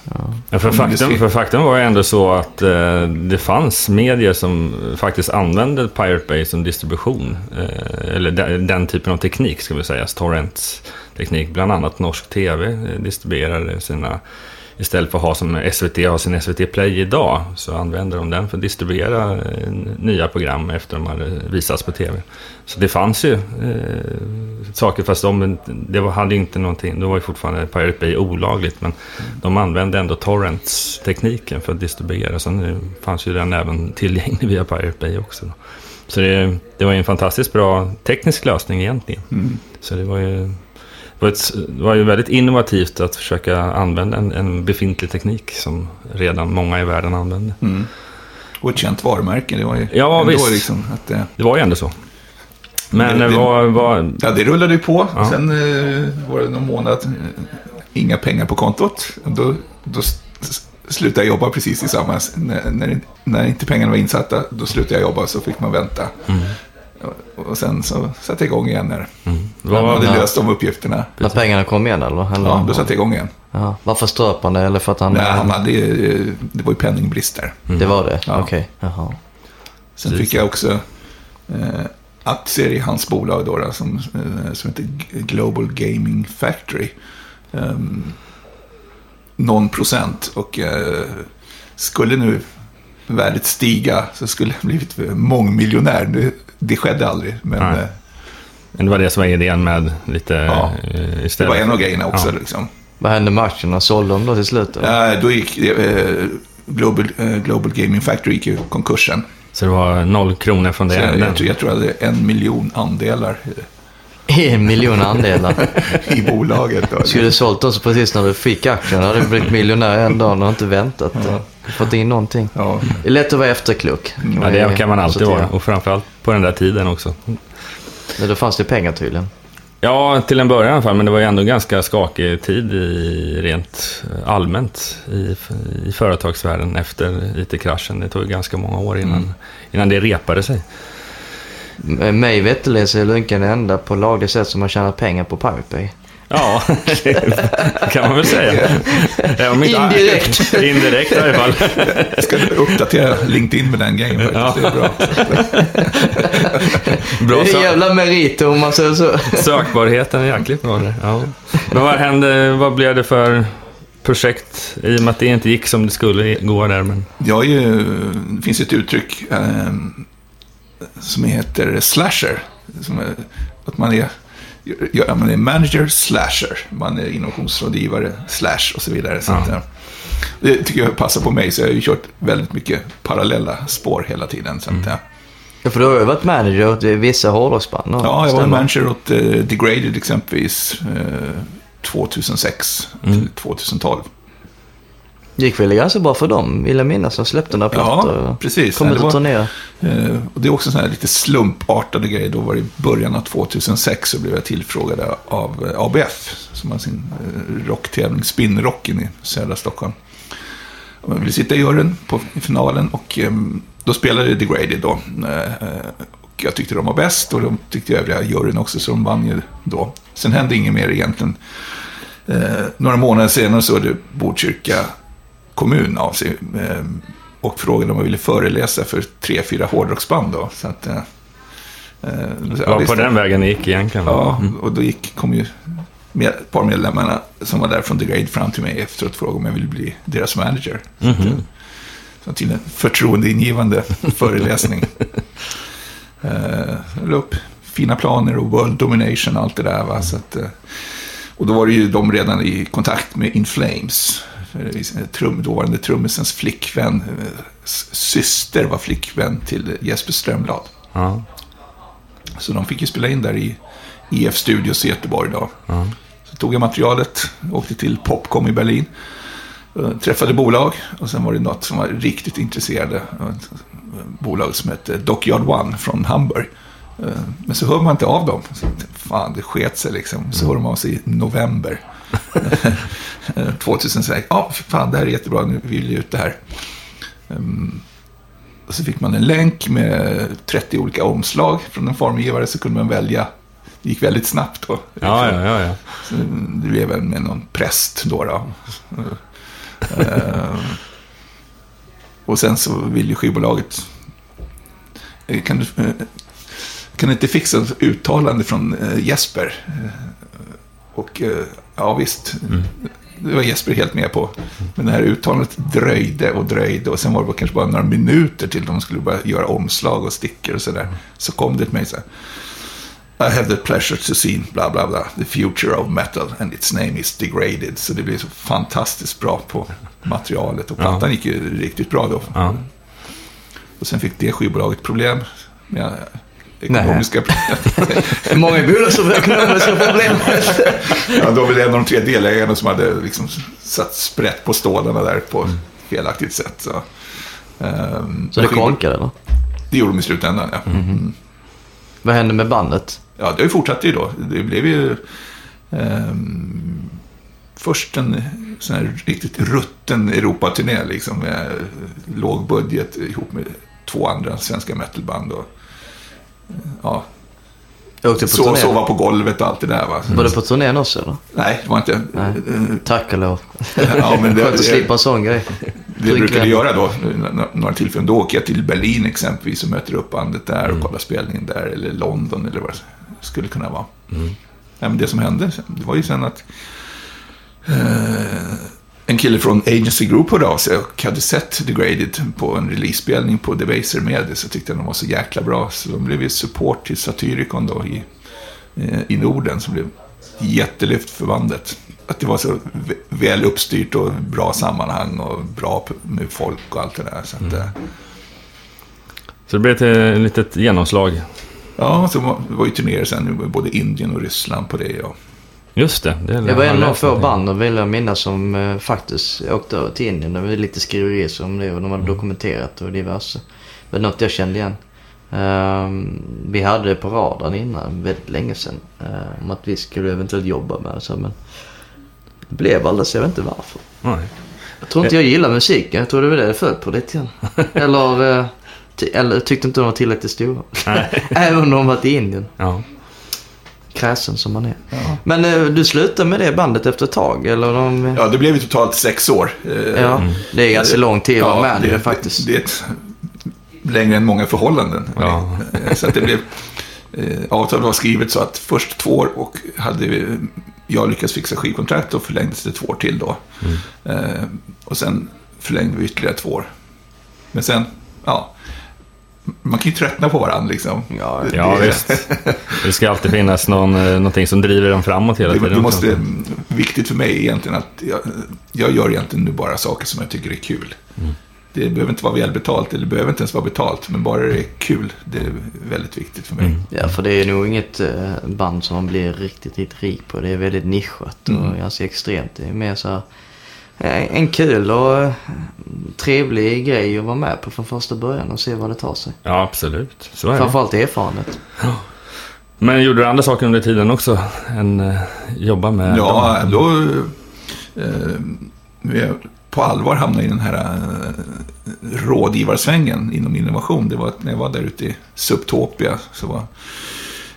Ja, för, faktum, för faktum var ju ändå så att eh, det fanns medier som faktiskt använde Pirate Bay som distribution. Eh, eller den, den typen av teknik, ska vi säga. Torrents-teknik. Bland annat norsk tv eh, distribuerade sina... Istället för att ha som SVT har sin SVT Play idag så använder de den för att distribuera eh, nya program efter de hade visats på tv. Så det fanns ju eh, saker, fast de, det var, hade inte någonting, då var ju fortfarande Pirate Bay olagligt, men de använde ändå Torrents-tekniken för att distribuera. Sen fanns ju den även tillgänglig via Pirate Bay också. Då. Så det, det var ju en fantastiskt bra teknisk lösning egentligen. Mm. Så det var ju, var, ett, det var ju väldigt innovativt att försöka använda en, en befintlig teknik som redan många i världen använde. Mm. Och ett känt varumärke, det var ju Ja, visst. liksom att det, Det var ju ändå så. Men Det- det, var, var, Ja, det rullade ju på. Ja. Sen eh, var det någon månad, eh, inga pengar på kontot. Då, då slutade jag jobba precis i samma... När, när, när inte pengarna var insatta, då slutade jag jobba så fick man vänta. Och, och sen så satte jag igång igen när mm, man var, hade ja. löst de uppgifterna. När pengarna kom igen eller? eller Ja, då satte jag igång igen. ja. Varför ströp han det? Eller för att han... Nej, han hade, eh, det var ju penningbrist där. Det var det? Ja. Okej. Jaha. Sen Precis. fick jag också eh, aktier i hans bolag då, då, som, eh, som heter Global Gaming Factory. Ehm, någon procent. Och eh, skulle nu värdet stiga så skulle jag blivit mångmiljonär. Det, det skedde aldrig. Men eh, Men det var det som var idén med lite Ja, eh, det istället. var en av grejerna också. Ja. Liksom. Vad hände med aktierna? Sålde de då till slut? eller? Ja, då gick eh, Global, eh, Global Gaming Factory gick ju konkursen. Så det var noll kronor från det. Så jag, den. jag, tror, jag tror jag hade en miljon andelar En miljon andelar. i bolaget. Då. Skulle sålt också precis när du fick aktierna. hade blivit miljonär en dag och inte väntat. och Fått in någonting. Ja, Det är lätt att vara efterklok. Ja, det kan man alltid vara. Och framförallt på den där tiden också. Men då fanns det pengar tydligen. Ja, till en början i alla fall. Men det var ju ändå ganska skakig tid i, rent eh, allmänt i, i företagsvärlden efter IT-kraschen. Det tog ganska många år innan, Mm. innan det repade sig. M- Mig veterligen så är Lunken den enda på lagligt sätt som har tjänat pengar på Pirate Bay. Ja, det kan man väl säga. Ja, Indirekt. Indirekt i alla fall. jag ska uppdatera LinkedIn med den grejen faktiskt. Det är bra. Bra det är sö- jävla meriter om man säger så. sökbarheten är jäkligt bra där. Ja. Men vad hände, vad blev det för projekt i och med att det inte gick som det skulle gå där? Men... Jag är ju, det finns ett uttryck eh, som heter slasher. Som är, att man är, ja, man är manager slasher. Man är innovationsrådgivare slash och så vidare. Så Ja. att, eh, det tycker jag passar på mig. Så jag har ju kört väldigt mycket parallella spår hela tiden. Så att, eh, Ja, för du har ju varit manager åt vissa hårdrocksband. Ja, jag var manager åt eh, Degraded exempelvis eh, 2006 till 2012. Gick väl ganska bra för dem, vill jag minnas. De släppte några plattor. Ja, precis. Kom ut det och turnerade. Det är också sådana här lite slumpartade grejer. Då var det i början av 2006 så blev jag tillfrågad av eh, ABF, som har sin eh, rocktävling Spinnrocken i södra Stockholm. Jag ville sitta i juryn på i finalen och eh, då spelade Degraded då. Och jag tyckte de var bäst och de tyckte övriga juryn också, så de vann ju då. Sen hände inget mer egentligen. Några månader senare så hörde Botkyrka kommun av sig eh, och frågade om jag ville föreläsa för tre, fyra hårdrocksband då. Så att, eh, eh, Det var på den vägen det gick egentligen. Ja, och då gick, kom ju med, ett par medlemmarna som var där från The Grade fram till mig efteråt och frågade om jag ville bli deras manager. Eh, så till en förtroendeingivande föreläsning. Eh, jag upp fina planer och world domination och allt det där. Va? Så att, och då var det ju de redan i kontakt med In Flames. Trum, dåvarande trummisens flickvän, eh, syster var flickvän till Jesper Strömblad. Ja, Så de fick ju spela in där i IF Studios i Göteborg då. ja. Så tog jag materialet, åkte till Popcom i Berlin. eh, Träffade bolag och sen var det något som var riktigt intresserade. eh, bolag som hette Dockyard One från Hamburg. Men så hör man inte av dem. Så, fan, det sket sig liksom. Så hör de av sig i november. Eh, 2006. Ja, för fan, det här är jättebra. Nu vill vi ut det här. Ehm, Och så fick man en länk med 30 olika omslag från en formgivare. Så kunde man välja. Det gick väldigt snabbt då. Ja, ja, ja, ja. Så Det blev väl med någon präst då. då. Eh, och sen så vill ju skivbolaget... eh, Kan du, eh, kan du inte fixa ett uttalande från eh, Jesper? Och ja, visst. Det var Jesper helt med på. Men det här uttalandet dröjde och dröjde. Och sen var det kanske bara några minuter till de skulle börja göra omslag och stickor och sådär. Så kom det till mig så här. I have the pleasure to see bla bla bla, the future of metal and its name is degraded. Så det blev så fantastiskt bra på materialet och plattan gick ju riktigt bra då. ja. Och sen fick det skivbolaget problem med ekonomiska problem. Många bolag som har ekonomiska problem. ja, då var det en av de tre delägarna som hade liksom satt sprätt på stålarna där på felaktigt sätt. Så, ehm, Så det konkade eller? Det gjorde de i slutändan, ja. Mm. Vad hände med bandet? Ja, det har ju fortsatt ju då. Det blev ju ehm, först en sån här riktigt rutten Europaturné liksom med låg budget ihop med två andra svenska metalband. Och, ja, Jag åkte på så, turné. sova på golvet och allt det där va. Var du på turnén också eller? Nej, det var inte. Nej. eh, Tack och lov. Ja, men det, Skönt att slippa en sån grej. det jag brukade göra då, några tillfällen, då åker jag till Berlin exempelvis och möter upp bandet där och kollar spelningen där, eller London eller vad det skulle kunna vara. Ja, men det som hände, det var ju sen att eh, en kille från Agency Group hörde av sig och hade sett Degraded på en releasespelning på Debaser med så tyckte de var så jäkla bra. Så de blev ju support till Satyricon då i, eh, i Norden som blev jättelyft för bandet. Att det var så väl uppstyrt och bra sammanhang och bra med folk och allt det där. Så, att, mm. så det blev ett litet genomslag? Ja, så var, det var ju turnéer sen, både Indien och Ryssland på det. Och, Just det. det, det var en av få band, och vill jag minnas, som eh, faktiskt åkte till Indien. Det var lite skriverier om det och de hade mm. dokumenterat och diverse. Det var något jag kände igen. Um, vi hade det på radarn innan, väldigt länge sedan. Uh, om att vi skulle eventuellt jobba med det. Så, men det blev aldrig så, jag vet inte varför. Nej. Jag tror inte jag gillar musiken. Jag tror det var det det föll på lite grann. eller, uh, eller tyckte inte de var tillräckligt stora. Även om de var till Indien. Ja kräsen som man är. Ja. Men eh, du slutade med det bandet efter ett tag? Eller de... Ja, det blev ju totalt sex år. Eh, ja, det är ganska lång tid att vara med det, faktiskt. Det, det är ett, längre än många förhållanden. Ja. Eh, så att det blev, eh, avtalet var skrivet så att först två år och hade vi, jag lyckats fixa skivkontrakt och förlängdes det två år till då. Mm. Eh, och sen förlängde vi ytterligare två år. Men sen, ja, man kan ju tröttna på varandra liksom. Ja, ja visst. Det ska alltid finnas någon, eh, någonting som driver en framåt hela tiden. Det måste, viktigt för mig egentligen att jag, jag gör egentligen nu bara saker som jag tycker är kul. Mm. Det behöver inte vara välbetalt, eller det behöver inte ens vara betalt, men bara det är kul. Det är väldigt viktigt för mig. Mm. Ja, för det är nog inget eh, band som man blir riktigt, riktigt rik på. Det är väldigt nischat och mm. ganska extremt. Det är mer så här en kul och eh, trevlig grej att vara med på från första början och se vad det tar sig. Ja, absolut. Så är Framförallt erfarenhet. Ja. Men gjorde du andra saker under tiden också än uh, jobba med Ja, dem? då... Uh, på allvar hamnade i den här rådgivarsvängen inom innovation. Det var när jag var där ute i Subtopia. Så var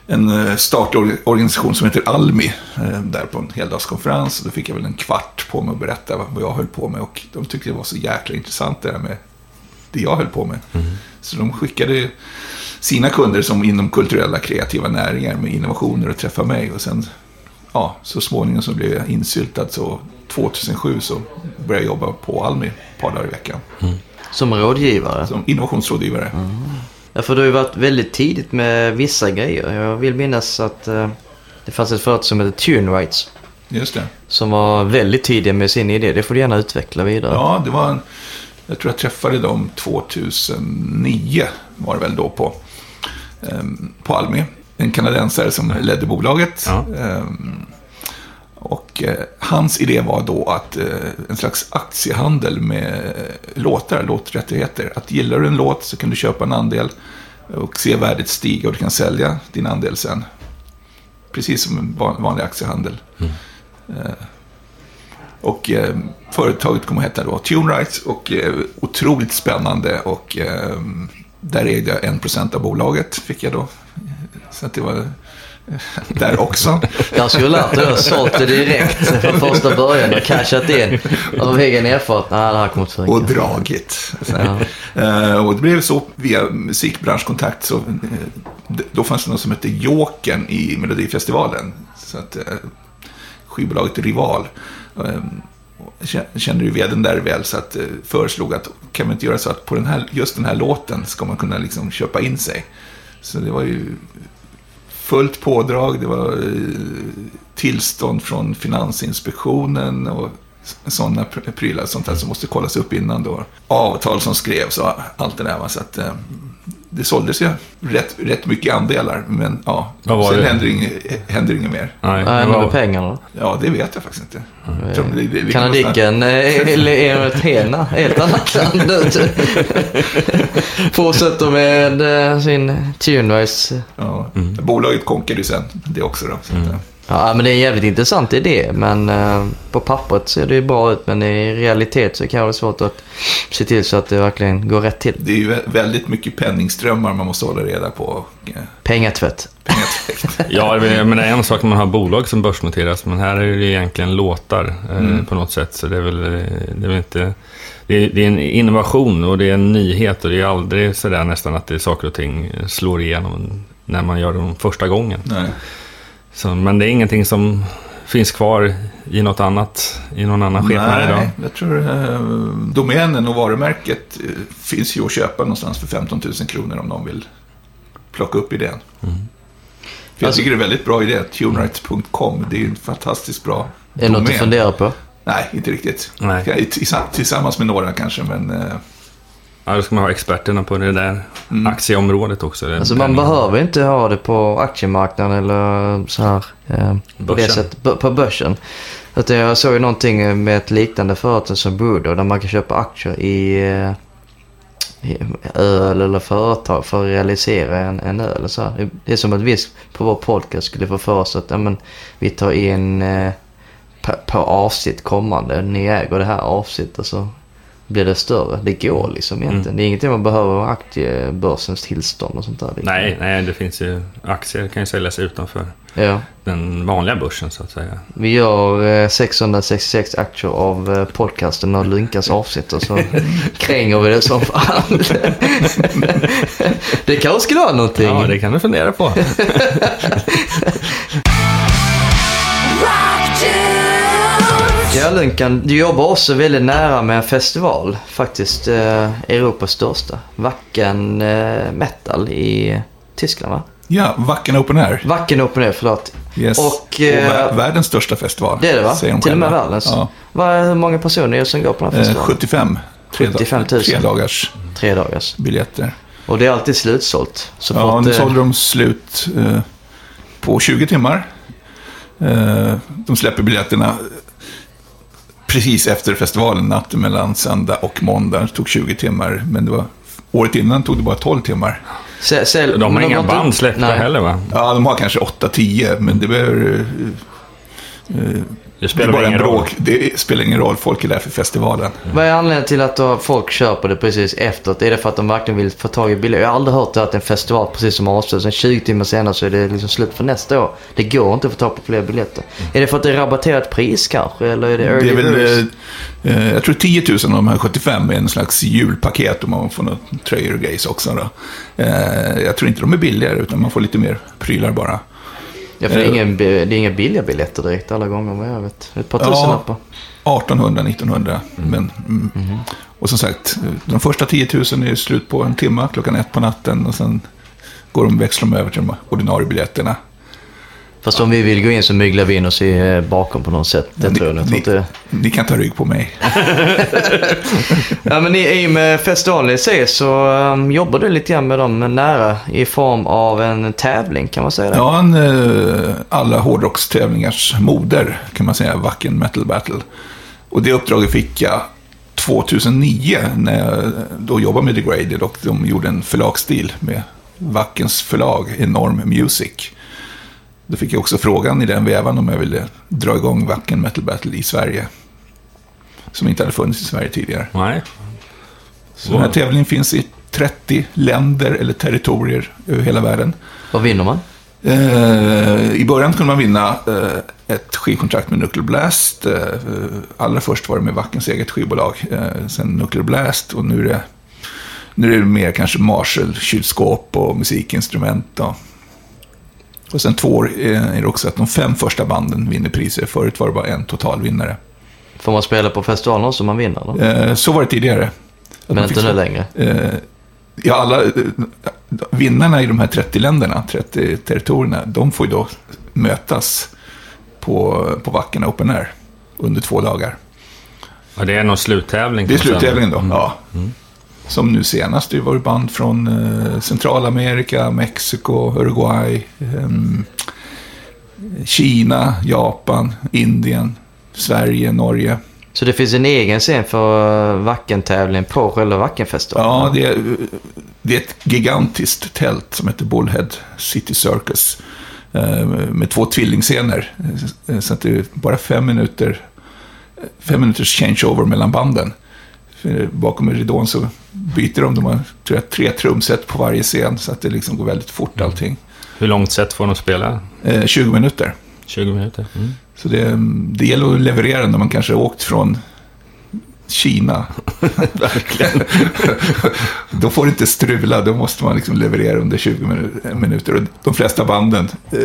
en eh, startorganisation som heter Almi eh, där på en heldagskonferens. Då fick jag väl en kvart på mig att berätta vad jag höll på med och de tyckte det var så jäkla intressant det där med det jag höll på med. Mm. Så de skickade sina kunder som inom kulturella kreativa näringar med innovationer och träffa mig och sen ja, så småningom så blev jag insyltad så 2007 så började jag jobba på Almi ett par dagar i veckan. Mm. Som rådgivare? Som innovationsrådgivare. Mm. Ja, för du har ju varit väldigt tidigt med vissa grejer. Jag vill minnas att uh, det fanns ett företag som hette Tune Rights. Just det. Som var väldigt tidiga med sin idé. Det får du gärna utveckla vidare. Ja, det var en, jag tror jag träffade dem 2009 var det väl då på, um, på Almi. En kanadensare som ledde bolaget. Ja. Um, och eh, hans idé var då att eh, en slags aktiehandel med låtar, låträttigheter. Att gillar du en låt så kan du köpa en andel och se värdet stiga och du kan sälja din andel sen. Precis som en vanlig aktiehandel. Mm. Eh, och eh, företaget kommer att heta då Tune Rights och eh, otroligt spännande och eh, där ägde jag en procent av bolaget fick jag då. Så att det var där också. Jag skulle lärt dig att sålt det direkt från första början och cashat in av egen erfarenhet. Nej, det här kommer inte Och dragit. Ja. Uh, och det blev så via musikbranschkontakt. Så, uh, då fanns det något som hette Jokern i Melodifestivalen. Så att, uh, skivbolaget Rival kände ju veden där väl så att föreslog att kan man inte göra så att på den här, just den här låten ska man kunna liksom köpa in sig. Så det var ju fullt pådrag. Det var eh, tillstånd från Finansinspektionen och sådana prylar. Sånt här som måste kollas upp innan då. Avtal som skrevs och allt det där. Så att, eh, det såldes ju rätt, rätt mycket andelar, men ja, sen det? händer inget, händer inget mer. Nej, Vad hände med pengarna Ja, det vet jag faktiskt inte. Mm. Kanadicken eller Hena, helt annat land. Fortsätter med eh, sin Tunewise. Ja, mm. bolaget konkade ju sen det också då. Så mm. Ja, men det är en jävligt intressant idé. Men eh, på pappret ser det ju bra ut. Men i realitet så kan det vara svårt att se till så att det verkligen går rätt till. Det är ju väldigt mycket penningströmmar man måste hålla reda på. Eh, Pengatvätt. Pengatvätt. ja, jag menar en sak man har bolag som börsnoteras. Men här är det egentligen låtar eh, mm. på något sätt. Så det är väl, det är väl inte... Det är, det är, en innovation och det är en nyhet och det är aldrig sådär nästan att det är saker och ting slår igenom när man gör dem första gången. Nej. Så, men det är ingenting som finns kvar i något annat, i någon annan skepnad idag? Nej, jag tror eh, domänen och varumärket eh, finns ju att köpa någonstans för 15 000 kronor om någon vill plocka upp idén. För jag Alltså- tycker det är en väldigt bra idé. Tuneright.com, det är en fantastiskt bra Är det något du funderar på? Nej, inte riktigt. Nej. Tillsammans med några kanske, men eh, Ja, då ska man ha experterna på det där aktieområdet också. Det- Alltså man behöver inte ha det på aktiemarknaden eller så här. Eh, på, det sättet, på börsen. Utan jag såg ju någonting med ett liknande företag som Budo där man kan köpa aktier i, eh, i öl eller företag för att realisera en, en öl. Så här. Det är som att vi på vår podcast skulle få för oss att ja, men, vi tar in eh, på, på avsnitt kommande. Ni äger det här avsnittet så blir det större. Det går liksom egentligen. Det är ingenting man behöver aktiebörsens tillstånd och sånt där. liksom. Nej, nej, det finns ju aktier kan ju säljas utanför Ja. den vanliga börsen så att säga. Vi gör eh, 666 aktier av eh, podcasten och Lunkas avsnitt och så kränger vi det som fan. det kanske skulle vara någonting. Ja, det kan du fundera på. Ja, Lunkan, du jobbar också väldigt nära med en festival. Faktiskt eh, Europas största. Wacken eh, Metal i Tyskland va? ja, Wacken Open Air. Wacken Open Air, förlåt. Yes. Och, eh, vär- världens största festival. Det är det va? Till och med världens. Ja. Vad, hur många personer är det som går på den här Eh, festivalen? 75. Tre, 75 000. tre dagars Tre dagars. biljetter. Och det är alltid slutsålt. Så Ja, fort, nu eh, sålde de slut eh, på 20 timmar. De släpper biljetterna precis efter festivalen, natten mellan söndag och måndag. Det tog 20 timmar, men det var, året innan tog det bara 12 timmar. sä- sälj- De har inga band släppta heller va? Ja, de har kanske 8-10, men det behöver... Det Det, spelar bara väl en ingen roll. bråk. det spelar ingen roll, folk är där för festivalen. Vad är anledningen till att då folk köper det precis efteråt? Är det för att de verkligen vill få tag i biljetter? Jag har aldrig hört det att en festival precis som avslutas, sen 20 timmar senare så är det liksom slut för nästa år. Det går inte att få tag på fler biljetter. Är det för att det är rabatterat pris kanske? Eller är det early Det är väl, eh, eh, jag tror 10 000 av de här 75 är en slags julpaket och man får några tröjor och grejs också. Då. Eh, jag tror inte de är billigare, utan man får lite mer prylar bara. Ja, för det är, eh, ingen, det är inga billiga biljetter direkt alla gånger vad jag vet. Ett par tusenlappar. 1800, 1900. Men, mm. Och som sagt, de första 10 000 är slut på en timme, klockan ett på natten. Och sen går de, växlar de över till de ordinarie biljetterna. Fast om vi vill gå in så myglar vi in oss i, eh, bakom på något sätt. Det Ni- tror jag. jag tror ni- inte... Ni kan ta rygg på mig. Ja, men i, i och med festivalen i sig så um, jobbar du lite grann med dem nära i form av en tävling, kan man säga det? Ja, en eh, alla hårdrockstävlingars moder kan man säga, Wacken Metal Battle. Och det uppdraget fick jag 2009 när jag då jobbade med Degraded och de gjorde en förlagsstil med Wackens förlag, Enorm Music. Då fick jag också frågan i den vävan om jag ville dra igång Wacken Metal Battle i Sverige. Som inte hade funnits i Sverige tidigare. Nej. Så den här tävlingen finns i 30 länder eller territorier över hela världen. Vad vinner man? Eh, I början kunde man vinna eh, ett skivkontrakt med Nuclear Blast. Eh, allra först var det med Wackens eget skivbolag. Eh, sen Nuclear Blast och nu är det, nu är det mer kanske Marshall, kylskåp och musikinstrument. Då. Och sen två år eh, är det också att de fem första banden vinner priser. Förut var det bara en totalvinnare. Får man spela på festivalen om man vinner? Då? Eh, så var det tidigare. Att Men inte nu längre? Eh, ja, alla, eh, vinnarna i de här 30 länderna, 30 territorierna, de får ju då mötas på, på Wacken Open Air under två dagar. Ja, det är någon sluttävling. Det är sluttävlingen då, ja. Som nu senast, det var band från eh, Centralamerika, Mexiko, Uruguay, ehm, Kina, Japan, Indien, Sverige, Norge. Så det finns en egen scen för Wacken-tävling på själva Wackenfestivalen? Ja, det är, det är ett gigantiskt tält som heter Bullhead City Circus. eh, Med två tvillingscener. Eh, Så att det är bara fem minuter, fem minuters changeover mellan banden. För Bakom ridån så byter de, de har tror jag, tre trumset på varje scen. Så att det liksom går väldigt fort allting. Hur långt set får de spela? Eh, 20 minuter. 20 minuter? Mm. Så det, det gäller att leverera när man kanske har åkt från Kina. Verkligen. då får det inte strula, då måste man liksom leverera under 20 minu- minuter. Och de flesta banden, eh,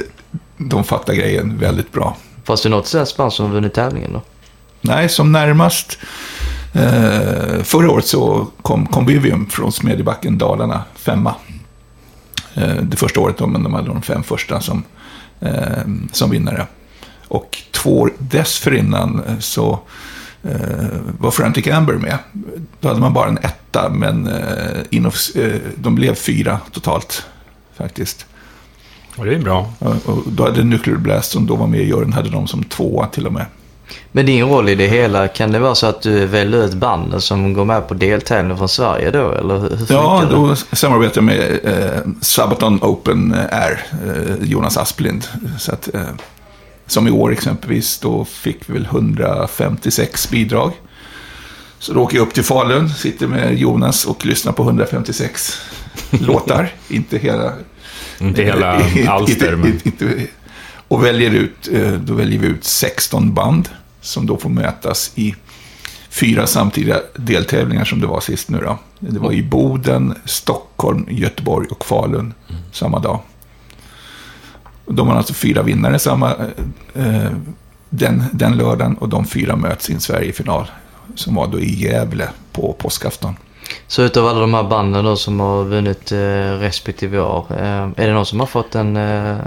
de fattar grejen väldigt bra. Fast det något svenskt band som vunnit tävlingen då? Nej, som närmast. Eh, förra året så kom Convivium från Smedjebacken, Dalarna, femma. Eh, det första året, då, men de hade de fem första som, eh, som vinnare. Och två år dessförinnan eh, så eh, var Frantic Amber med. Då hade man bara en etta, men eh, de blev fyra totalt faktiskt. Och det är bra. Och och då hade Nuclear Blast, som då var med i juryn, hade de som tvåa till och med. Men din roll i det hela, kan det vara så att du väljer ut banden som går med på deltävling från Sverige då? Eller hur Ja, det? då samarbetar jag med eh, Sabaton Open Air, eh, Jonas Asplind. Så att, eh, som i år exempelvis, då fick vi väl 156 bidrag. Så då åker jag upp till Falun, sitter med Jonas och lyssnar på 156 låtar. Inte hela... Inte hela inte- alster, men... inte- inte- och väljer ut, eh, då väljer vi ut 16 band som då får mötas i fyra samtidiga deltävlingar som det var sist nu då. Det var i Boden, Stockholm, Göteborg och Falun samma dag. De har alltså fyra vinnare samma, eh, eh, den, den lördagen och de fyra möts i en Sverigefinal som var då i Gävle på påskafton. Så utav alla de här banden då som har vunnit eh, respektive år, eh, är det någon som har fått en, eh,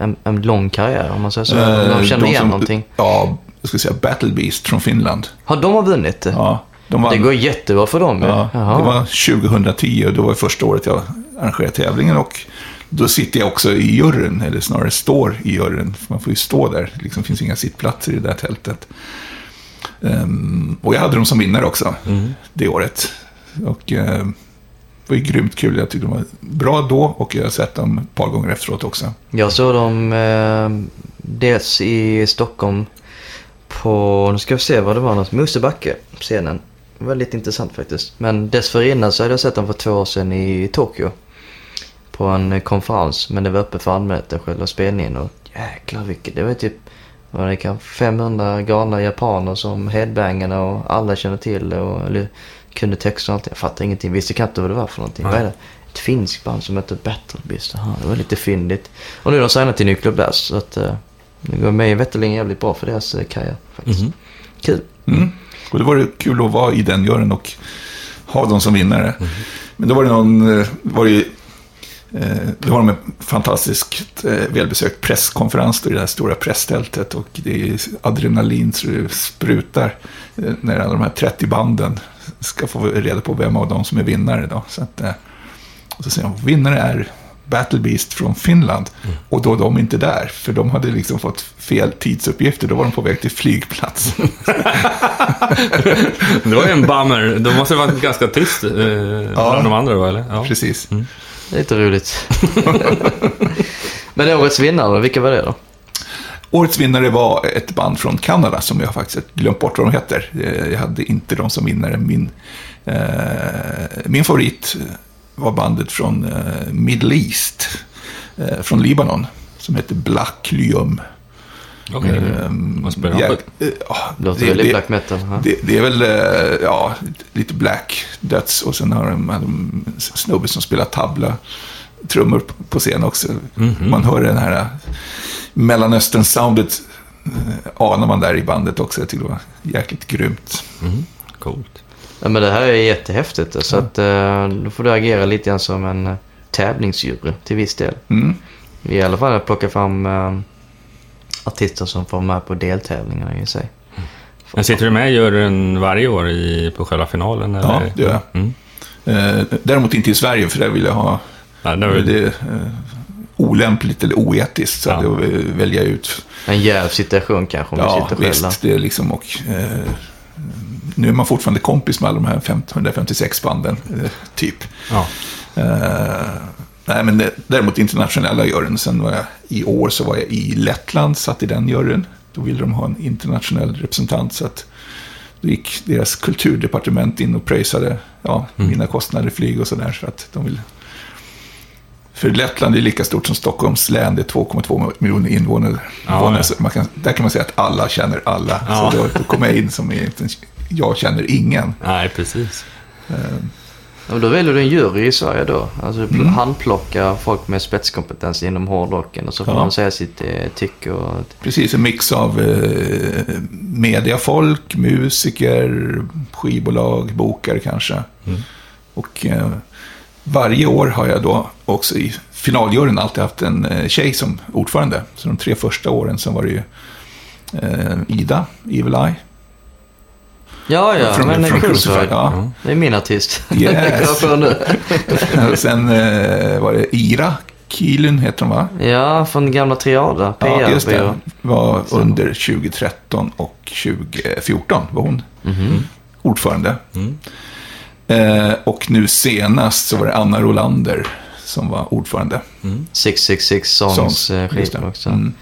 en, en lång karriär om man säger så? Eh, de känner de igen som- någonting? Ja, jag ska säga Battle Beast från Finland. Har de har vunnit? Ja, de vann. Det går jättebra för dem. Ja, Jaha. det var 2010 och det var första året jag arrangerade tävlingen och då sitter jag också i juryn, eller snarare står i juryn. För man får ju stå där, det liksom finns inga sittplatser i det där tältet. Ehm, och jag hade dem som vinnare också det året. Och eh, det var ju grymt kul, jag tyckte de var bra då och jag har sett dem ett par gånger efteråt också. Jag såg dem eh, dels i Stockholm på, nu ska vi se vad det var, något, Mosebacke, scenen. Väldigt intressant faktiskt. Men dessförinnan så hade jag sett dem för två år sedan i Tokyo. På en eh, konferens, men det var öppet för allmänheten själva spelningen. Och jäklar vilket, det var typ vad det kan, 500 galna japaner som headbangade och alla kände till det och eller, kunde texter och allt. Jag fattade ingenting, visste knappt vad det var för någonting. Nej. Vad är det? Ett finskt band som heter Battle Beast. Aha, det var lite fyndigt. Och nu har de signat till Nuclear Blast så att eh, det går mig veterligen jävligt bra för deras eh, karriär faktiskt. Mhm. Kul. Mm. Och det var det kul att vara i den juryn och ha dem som vinnare. Men då var det någon, eh, var det, då har de en fantastiskt välbesökt presskonferens i det här stora presstältet och det är adrenalin så det sprutar när alla de här 30 banden ska få reda på vem av dem som är vinnare då. Så att, eh, och så säger de, vinnare är Battle Beast från Finland. Och då är de inte där, för de hade liksom fått fel tidsuppgifter. Då var de på väg till flygplats. Det var ju en bummer. De måste ha varit ganska tyst eh, bland de andra då, eller? Ja. Precis. Är lite roligt. Men årets vinnare, vilka var det då? Årets vinnare var ett band från Kanada som jag faktiskt glömt bort vad de heter. Eh, Jag hade inte dem som vinnare. Min, eh, min favorit var bandet från eh, Middle East, eh, från Libanon, som heter Black Lyum. Okej. Ehm, Vad spelar de ja, på? eh, ja, Låter det- väldigt det- black metal. Ja. Det, det är väl, eh, ja, lite black döds och sen har de, har de en snubbe som spelar tabla, trummor på- scen också. Man hör den här eh, Mellanöstern-soundet, eh, anar man där i bandet också. Jag tycker det var jäkligt grymt. Mm. Coolt. Ja, men det här är jättehäftigt. Så att, eh, då får du agera lite grann som en tävlingsjury till viss del. Mm. I alla fall att plocka fram artister som får med på deltävlingarna i sig. Men sitter du med i juryn varje år i, på själva finalen? Eller? Ja, det gör jag. Mm. Eh, däremot inte i Sverige, för där vill jag ha Det var, det är, eh, olämpligt eller oetiskt. Så Ja. att välja ut En jäv situation kanske om Ja, sitter själv där. visst. Det är liksom och, eh, nu är man fortfarande kompis med alla de här 50 156 banden, eh, typ. ja. Eh, nej, men det, däremot internationella juryn. Sen var jag, i år så var jag i Lettland, satt i den juryn. Då ville de ha en internationell representant, så att då gick deras kulturdepartement in och pröjsade ja, Mm. mina kostnader, flyg och sådär. Så att de vill... För Lettland är lika stort som Stockholms län, det är 2,2 miljoner invånare. Ja, ja. så man kan, där kan man säga att alla känner alla. Ja. Så då, då kommer jag in som egentligen, jag känner ingen. Nej, precis. Eh, Och då väljer du en jury i Sverige då? Alltså Mm. handplockar folk med spetskompetens inom hårdrocken och så får Ja. de säga sitt eh, tycke och... Precis, en mix av eh, mediafolk, musiker, skivbolag, bokare kanske. Mm. Och eh, varje år har jag då också i finaljuryn alltid haft en eh, tjej som ordförande. Så de tre första åren så var det ju eh, Ida, Evil Eye. Ja, ja, från, men från. Crucified. Ja. Det är min artist. Yes. Sen eh, var det Ira Kilun, heter hon va? Ja, från gamla Triada. Ja, just det. Var under 2013 och 2014 var hon Mhm. ordförande. Mm. Eh, och nu senast så var det Anna Rolander som var ordförande. 666 Songs Songs, eh, det. också. Mm.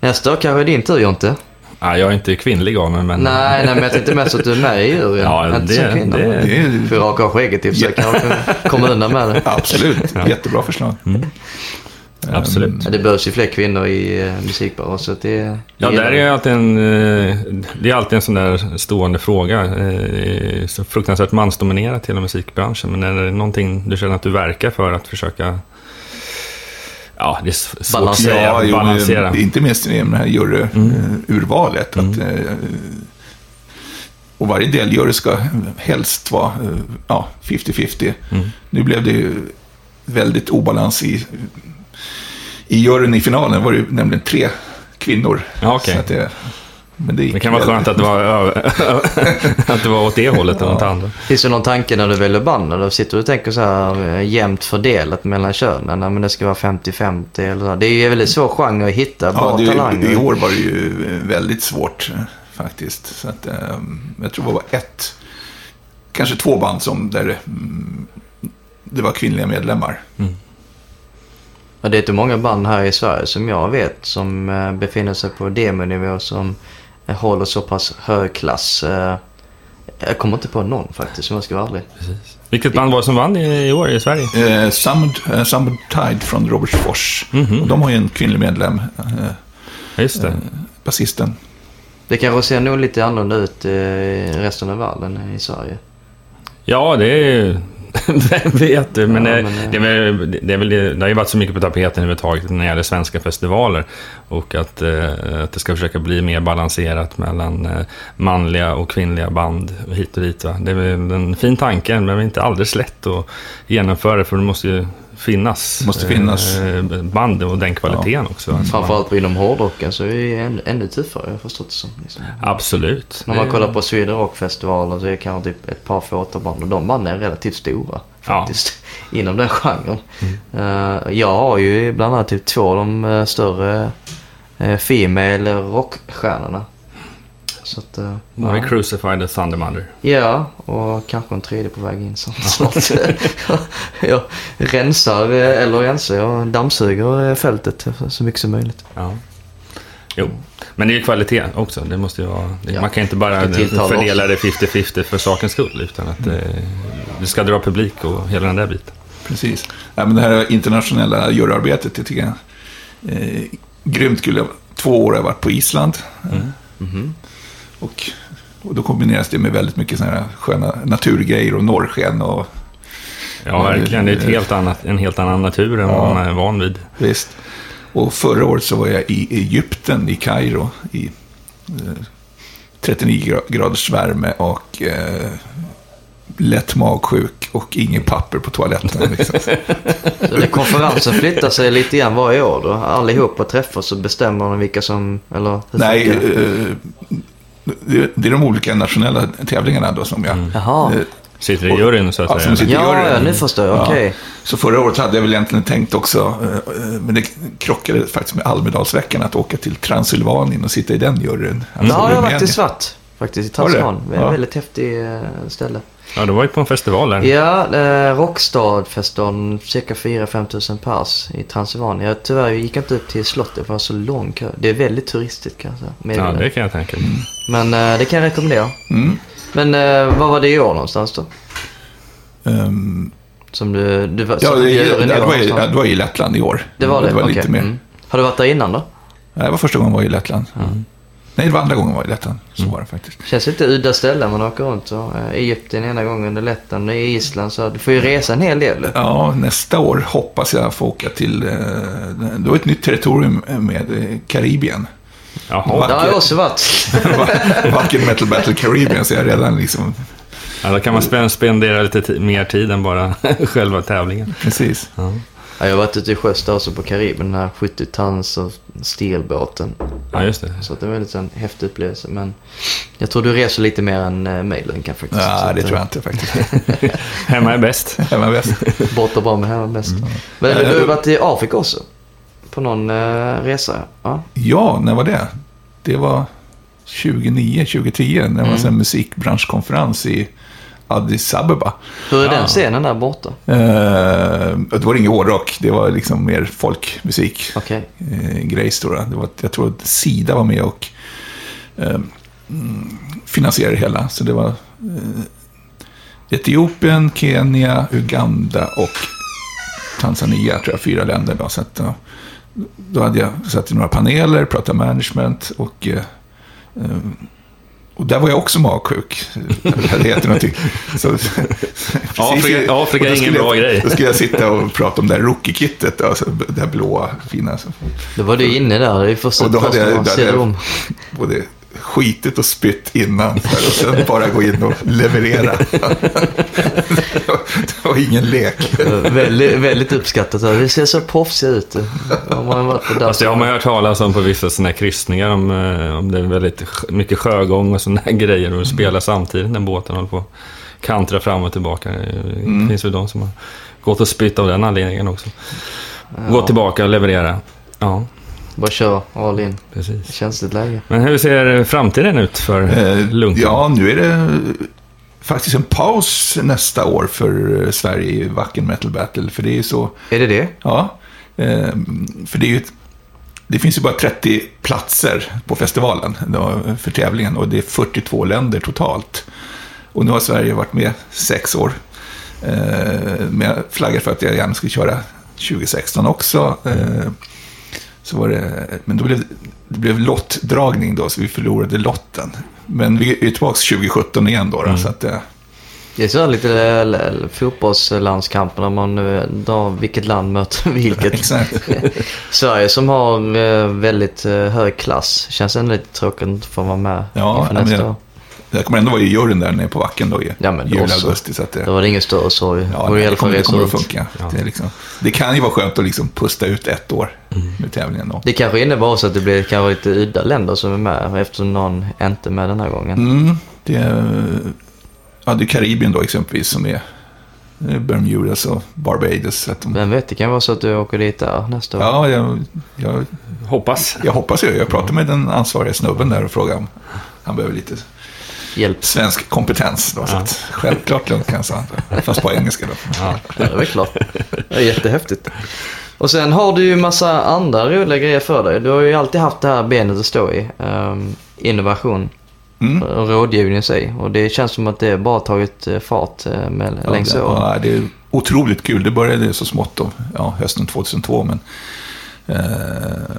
Nästa år kanske är din tur Jonte. Ja, jag är inte kvinnlig av mig, men... Nej, nej, men jag tänkte mest att du är med i juryn. Ja, inte det- som kvinna. det- Det är För raka av skägget i och för sig kan jag komma undan med det. absolut jättebra förslag. Mm. Absolut. Ehm, Ja, det behövs ju fler kvinnor i uh, musikbranschen. Så att det, Ja, det där är alltid en, eh, det är alltid en sån där stående fråga. Eh, Det så fruktansvärt mansdominerat hela musikbranschen. Men är det någonting du känner att du verkar för att försöka... Ja, det är svårt att Balansera. säga. Ja, jo, balansera. det- inte minst i det här juryurvalet. Mm. Att, eh, och varje deljury ska helst vara eh, ja, 50-50. Mm. Nu blev det ju väldigt obalans i, i juryn i finalen. var det ju nämligen tre kvinnor. Ja, att det, men det, Det kan vara väldigt- skönt att det var, att det var åt det hållet åt det andra. Finns det någon tanke när du väljer band? Eller sitter du och tänker så här eh, jämnt fördelat mellan könen? Nej, men det ska vara 50-50 eller så. Det är ju en väldigt svår genre att hitta bra Ja, det, talanger. i år var det ju eh, väldigt svårt eh, faktiskt. Så att, jag tror det var ett, kanske två band som där mm, det var kvinnliga medlemmar. Ja, det är inte många band här i Sverige som jag vet som eh, befinner sig på demonivå som eh, håller så pass hög klass. Eh, Jag kommer inte på någon faktiskt, om jag ska vara ärlig. Vilket band var det som vann i, i år i Sverige? Eh, Summoned, eh, Tide från Robertsfors. Mhm. Och de har ju en kvinnlig medlem, eh, Just det. basisten. Det kanske ser nog lite annorlunda ut eh, i resten av världen än i Sverige. Ja, det är ju... Vem vet du? Men, Ja, det, men, eh, det, är väl, det, är väl, det har ju varit så mycket på tapeten överhuvudtaget när det gäller svenska festivaler. Och att, eh, att det ska försöka bli mer balanserat mellan eh, manliga och kvinnliga band hit och dit. Va? Det är väl en fin tanke, men det är inte alldeles lätt att genomföra för det måste ju finnas, Måste finnas. eh, band och den kvaliteten också. va? Så man- Framförallt inom hårdrocken så är det ännu, ännu tuffare, jag har förstått det som. Liksom. Absolut. När man kollar på Sweden Rock-festivalen så är det kanske typ ett par fåtaband och de banden är relativt stora faktiskt. Inom den genren. Eh, jag har ju bland annat typ två av de eh, större uh, Female rockstjärnorna. Så att, uh, Nu har vi Crucified och Thunder Mother. Ja, och kanske en tredje på väg in snart. jag rensar, eh, eller rensar, jag dammsuger eh, fältet så mycket som möjligt. Ja. Jo, men det är ju kvalitet också. Det måste ju vara, det- Ja, Man kan inte bara fördela det 50-50 för sakens skull. Utan att eh, det ska dra publik och hela den där biten. Precis. Ja, men det här internationella juryarbetet, det tycker jag är eh, grymt kul. Två år har jag varit på Island. Mhm. Och, och då kombineras det med väldigt mycket här sköna naturgrejer och norrsken och Ja, verkligen. Det är ett helt annat, en helt annan natur än Ja. vad man är van vid. Visst. Och förra året så var jag i Egypten, i Kairo, i eh, 39 gra- graders värme och eh, lätt magsjuk och ingen papper på toaletten. Liksom. Konferensen flyttar sig lite grann varje år då? Allihopa träffas och bestämmer de vilka som, eller Nej, eh, det, är de olika nationella tävlingarna då som jag... Jaha. eh, Sitter i juryn så att Ja, säga. som sitter- Ja, ja, nu förstår jag. Ja. Okej. Så förra året hade jag väl egentligen tänkt också, eh, eh, men det krockade faktiskt med Almedalsveckan, att åka till Transylvanien och sitta i den juryn. Alltså, Ja, jag har varit i svart. Faktiskt i? Transylvanien. Det är Ja. väldigt häftigt ställe. Ja, du var ju på en festival där. Ja, eh, Rockstadfestivalen, cirka 4-5 tusen pers i Transylvanien. Jag tyvärr gick inte upp till slottet för det var så lång kö. Det är väldigt turistigt kan jag säga. Ja, det kan jag tänka mig. Men eh, det kan jag rekommendera. Mm. Men eh, vad var det i år någonstans då? Ehm, Som du... du var, ja, det, det, i år var i, det var i Lettland i år. det var det? Det var Okej. lite mer. Mm. Har du varit där innan då? Nej, Det var första gången jag var i Lettland. Nej, det var andra gången var i Lettland. Så Mm. var det faktiskt. Känns lite udda ställen man åker runt. Så, eh, Egypten ena gången, Lettland, i Island. Så du får ju resa en hel del. Ja, nästa år hoppas jag få åka till... Eh, det var ett nytt territorium med eh, Karibien. Jaha. Det har jag också varit. Vacker Metal Battle Caribbean, så jag redan liksom... Ja, då kan man spen- spendera lite mer tid än bara själva tävlingen. Precis. Ja. Ja, jag har varit ute i sjöss där också på Karibien. Den här 70 tons och stilbåten. ja, just det. Så att det var en sån häftig upplevelse. Men jag tror du reser lite mer än uh, mig Lunka faktiskt. Ja, det eh, tror jag inte faktiskt. Hemma är bäst. Hemma bäst. Borta bra med hemma bäst. Mm. Men Eh, du har varit i Afrika också. På någon uh, resa. Ja. Ja, när var det? Det var 2009, 2010. Det var en Mm. sån här musikbranschkonferens i Addis Abeba. Hur är Ja. den scenen där borta? Eh, det var ingen hårdrock, det var liksom mer folkmusik. Okej. eh, grej stora. Det var, jag tror att Sida var med och mm, finansierade det hela. Så det var eh, Etiopien, Kenya, Uganda och Tanzania, tror jag, fyra länder. Då, så att, då, då hade jag satt i några paneler, pratat management och och där var jag också magsjuk. Det heter någonting. Så, Afrika- Afrika är ingen bra jag, grej. Då skulle jag sitta och prata om det här rookie-kittet. Alltså, det här blåa, fina. Då var du inne där. Det är första Och då hade jag- då ser hade jag- både skitit och spytt innan. här, Och sen bara gå in och leverera. Det var ingen lek. Eh, väldigt, väldigt uppskattat. Det ser så proffsiga ut. Om man har varit på Fast dans. det har man hört talas om på vissa sådana här kryssningar. Om, eh, om det är väldigt mycket sjögång och sådana här grejer. Och spela samtidigt när båten håller på att kantra fram och tillbaka. Det Mm. finns väl de som har gått och spytt av den anledningen också. Gått tillbaka och leverera. Ja, Bara kör all in. precis. Känsligt läge. Men hur ser framtiden ut för Eh, Lunken? Ja, nu är det faktiskt en paus nästa år för eh, Sverige i Wacken Metal Battle. För det är ju så... Är det det? Ja, eh, för det är ju... ett- Det finns ju bara 30 platser på festivalen då, för tävlingen och det är 42 länder totalt. Och nu har Sverige varit med sex år. Eh, men jag flaggar för att jag gärna skulle köra 2016 också. Eh, så var det, men då blev det blev lottdragning då, så vi förlorade lotten. Men vi är tillbaka 2017 igen då. då så att, eh, Det är så lite l- fotbollslandskamper när man eh, drar vilket land möter vilket. exakt. Sverige som har eh, väldigt eh, hög klass. Känns ändå lite tråkigt att inte få vara med Ja, inför nästa jag- år. Jag kommer ändå vara i juryn där nere på Wacken då i Ja, men då juli, augusti. Så att det, Då var det ingen större sorg. Ja, nej, alla det kommer, det kommer att funka. Ja. Det, är liksom, det kan ju vara skönt att liksom pusta ut ett år med tävlingen då. Det kanske innebär också att det blir kanske lite udda länder som är med eftersom någon inte är med den här gången. Mm, det, är, ja, det är Karibien då exempelvis som är är Bermudas och Barbados. Att de, Vem vet, det kan vara så att du åker dit där nästa år. ja, jag, jag, Hoppas. jag hoppas ju. Jag pratade med den ansvariga snubben där och frågade om han behöver lite Hjälp. svensk kompetens. Då, så att, självklart lugnt kan jag säga. Fast på engelska då. Ja. Det är väl klart. Det är jättehäftigt. Och sen har du ju massa andra roliga grejer för dig. Du har ju alltid haft det här benet att stå i. Ehm, innovation Mm. och rådgivning i sig. Och det känns som att det bara tagit eh, fart eh, med, längs ja, åren. ja, det är otroligt kul. Det började så smått då, ja, hösten 2002. Men, eh,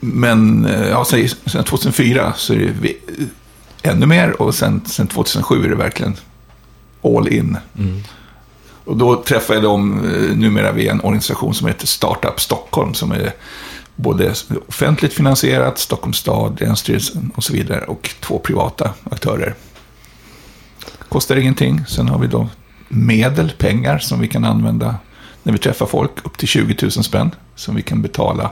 men eh, ja, sen, sen 2004 så är det ännu mer och sen, sen 2007 är det verkligen all in. Mm. Och då träffade jag dem eh, numera via en organisation som heter Startup Stockholm som är både offentligt finansierat, Stockholms stad, Länsstyrelsen och så vidare och två privata aktörer. Kostar ingenting. Sen har vi då medel, pengar som vi kan använda när vi träffar folk, upp till 20 000 spänn som vi kan betala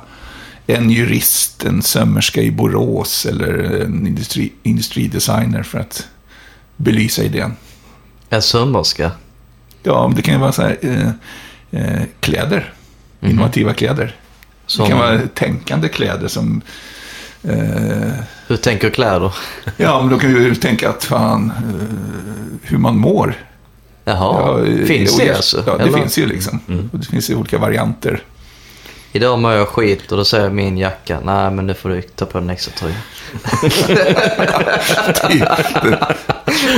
en jurist, en sömmerska i Borås eller en industri, industridesigner för att belysa idén. En sömmerska. Ja, men det kan ju vara så här, eh, eh, kläder, Mhm. innovativa kläder. Som, Det kan vara tänkande kläder som... Eh, Hur tänker kläder? ja, men då kan ju tänka att fan, eh, hur man mår. Jaha, eh, finns det- alltså? Ja, det Eller? finns ju liksom. Mm. Och det finns ju olika varianter. Idag mår jag skit och då säger min jacka, nej men nu får du ta på en extra tröja.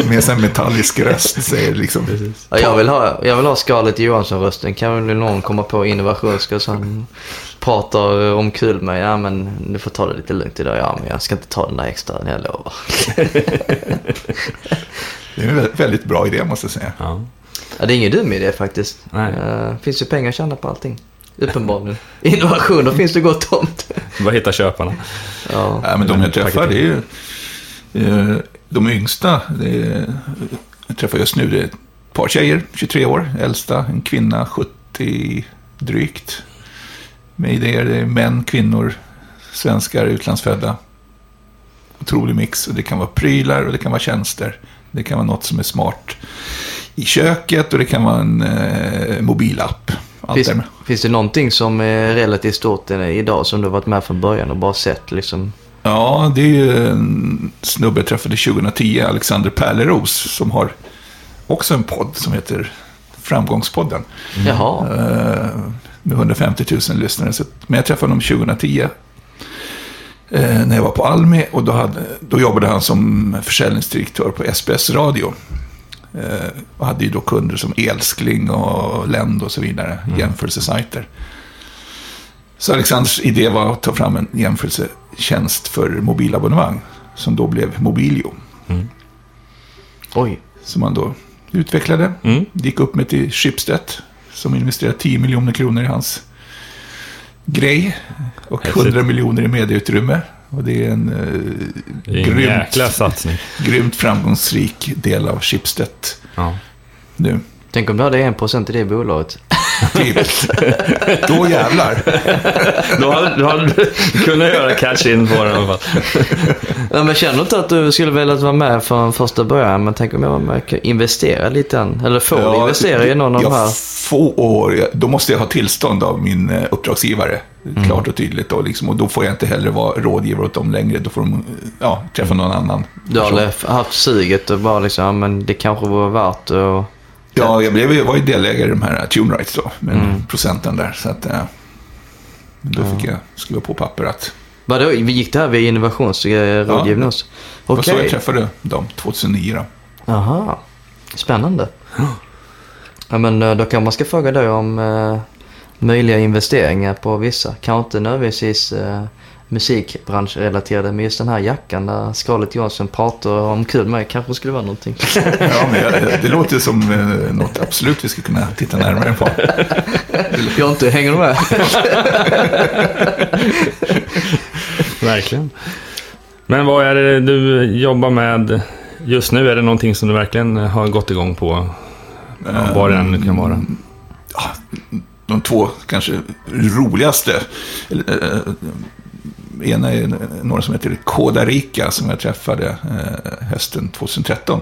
Med en metallisk röst säger liksom... Ja, jag, vill ha, jag vill ha Scarlett Johansson-rösten. Kan väl någon komma på innovationska så han pratar om kul med Ja, men du får ta det lite lugnt idag. Ja, men jag ska inte ta den där extra, jag lovar. Det är en väldigt- bra idé måste jag säga. Ja. Ja, det är ingen dum idé faktiskt. Nej. Eh, finns ju pengar att tjäna på allting. Uppenbarligen. Innovationer finns det gott om. Vad hittar köparna? Ja. Ja, men de jag träffar, det är ju eh, de yngsta. Det är, jag träffar just nu, det är ett par tjejer, 23 år, äldsta, en kvinna, 70 drygt. Med idéer, det är män, kvinnor, svenskar, utlandsfödda. Otrolig mix. Och det kan vara prylar och det kan vara tjänster. Det kan vara något som är smart i köket och det kan vara en eh, mobilapp. Allt Finns, finns det någonting som är relativt stort idag som du har varit med från början och bara sett liksom? Ja, det är ju en snubbe jag träffade 2010, Alexander Pärleros, som har också en podd som heter Framgångspodden. Jaha. Eh, med 150 000 lyssnare. Så, men jag träffade honom 2010. eh, när jag var på Almi och då, hade, då jobbade han som försäljningsdirektör på SBS Radio. Eh, och hade ju då kunder som Elskling och Lend och så vidare, jämförelsesajter. Så Alexanders idé var att ta fram en jämförelsetjänst för mobilabonnemang, som då blev Mobilio. Oj. Som han då utvecklade. Mm. Gick upp med till Schibsted, som investerade 10 miljoner kronor i hans grej. Och Häftigt. 100 miljoner i medieutrymme. Och det är en Det är eh, en grymt, jäkla satsning. grymt framgångsrik del av Schibsted Ja. nu. Tänk om du hade 1% i det bolaget. Typ. Då jävlar. Då hade, då hade du kunnat göra cash-in på den i alla fall. Ja, men känner inte att du skulle velat vara med från första början? Men tänk om jag var med och investera lite än. Eller får du investera i någon av de här? Jag får, då måste jag ha tillstånd av min eh, uppdragsgivare. Mm. Klart och tydligt. Då, liksom, och då får jag inte heller vara rådgivare åt dem längre. Då får de ja, träffa någon annan. Du har haft suget och bara liksom, ja, men det kanske vore värt att... Ja, jag, blev, jag var ju delägare i de här Tune Rights då, med Mm. procenten där. Så att, eh, då fick jag skriva på papper att... Vadå, gick det här via innovationsrådgivning också? Det var så jag träffade dem 2009 då. Aha. Spännande. Ja, men eh, då kan man ska fråga dig om möjliga investeringar på vissa. Kanske inte nödvändigtvis eh, musikbranschrelaterade, men just den här jackan där Scarlett Johansson pratar om kul med kanske skulle vara någonting. Ja, men jag, det låter som eh, något absolut vi ska kunna titta närmare på. Jag inte hänger du med? Verkligen. Men vad är det du jobbar med just nu? Är det någonting som du verkligen har gått igång på? Vad det än kan vara. De två kanske roligaste. eller, eh, Ena är några som heter Koda Rica som jag träffade eh, hösten 2013.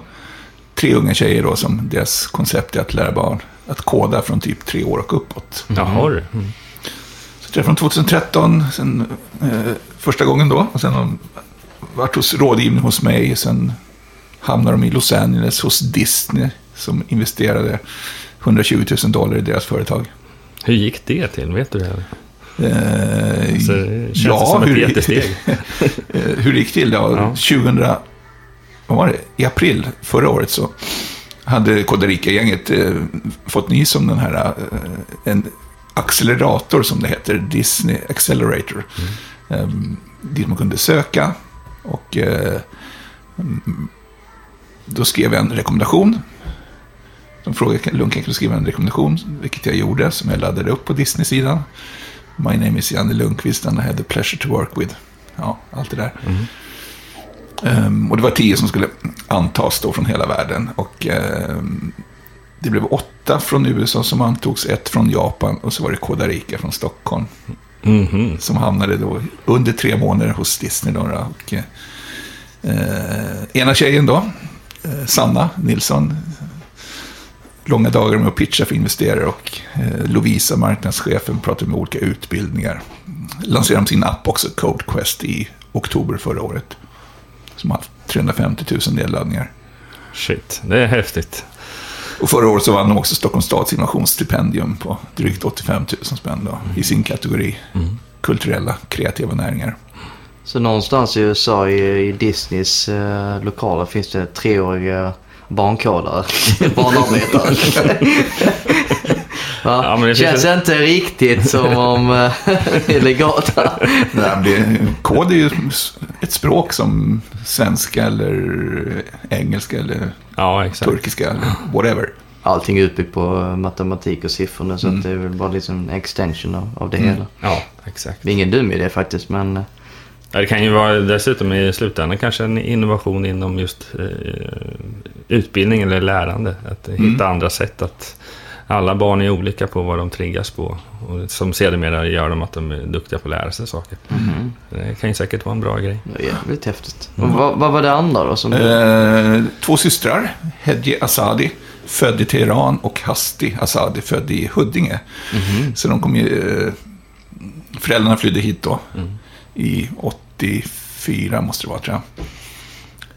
Tre unga tjejer då som deras koncept är att lära barn att koda från typ tre år och uppåt. Jaha du. Mm. Så jag träffade dem 2013, sen, eh, första gången då. Och sen har de varit hos rådgivning hos mig. Sen hamnade de i Los Angeles hos Disney som investerade 120 000 dollar i deras företag. Hur gick det till? Vet du det? Eh, Så det känns som ett hur, jättesteg. Eh, hur det gick till? Ja, Ja. 2000, vad var det? I april förra året så hade Kodarica-gänget eh, fått nys om den här, eh, en accelerator som det heter, Disney Accelerator. Eh, dit man kunde söka och eh, mm, då skrev jag en rekommendation. De frågade kan Lundh kan du skriva en rekommendation, vilket jag gjorde, som jag laddade upp på Disney-sidan. My name is Janne Lundqvist and I had the pleasure to work with. Ja, allt det där. Ehm, och det var tio som skulle antas då från hela världen. Och ehm, det blev åtta från USA som antogs, ett från Japan och så var det Costa Rica från Stockholm. Mhm. Som hamnade då under tre månader hos Disney. Då, och, eh, ena tjejen då, eh, Sanna Nilsson. Långa dagar med att pitcha för investerare och eh, Lovisa, marknadschefen, pratade med olika utbildningar. Lanserade de sin app också, CodeQuest, i oktober förra året. Som har haft 350 000 nedladdningar. Shit, det är häftigt. Och förra året så vann de också Stockholms stads innovationsstipendium på drygt 85 000 spänn då, i sin kategori. Kulturella, kreativa näringar. Så någonstans i USA i, i Disneys eh, lokaler finns det treåriga barnkodare. Barnarbetare. Ja, men det Känns finns- inte riktigt som om eh, det är legalt det, kod är ju ett språk som svenska eller engelska eller Ja, exakt. turkiska eller whatever. Allting är utbyggt på matematik och siffror nu så Mm. att det är väl bara liksom en extension av, av det hela. Ja, exakt. Det är ingen dum idé faktiskt men eh, Ja, Det kan ju vara dessutom i slutändan kanske en innovation inom just eh, utbildning eller lärande. Att hitta andra sätt att alla barn är olika på vad de triggas på. Och som sedermera gör dem att de är duktiga på att lära sig saker. Det kan ju säkert vara en bra grej. det är jävligt häftigt. Och vad, vad var det andra då? Som, Eh, två systrar, Hedje Asadi, född i Teheran och Hasti Asadi, född i Huddinge. Så de kom ju, eh, föräldrarna flydde hit då i 84 måste det vara tror jag.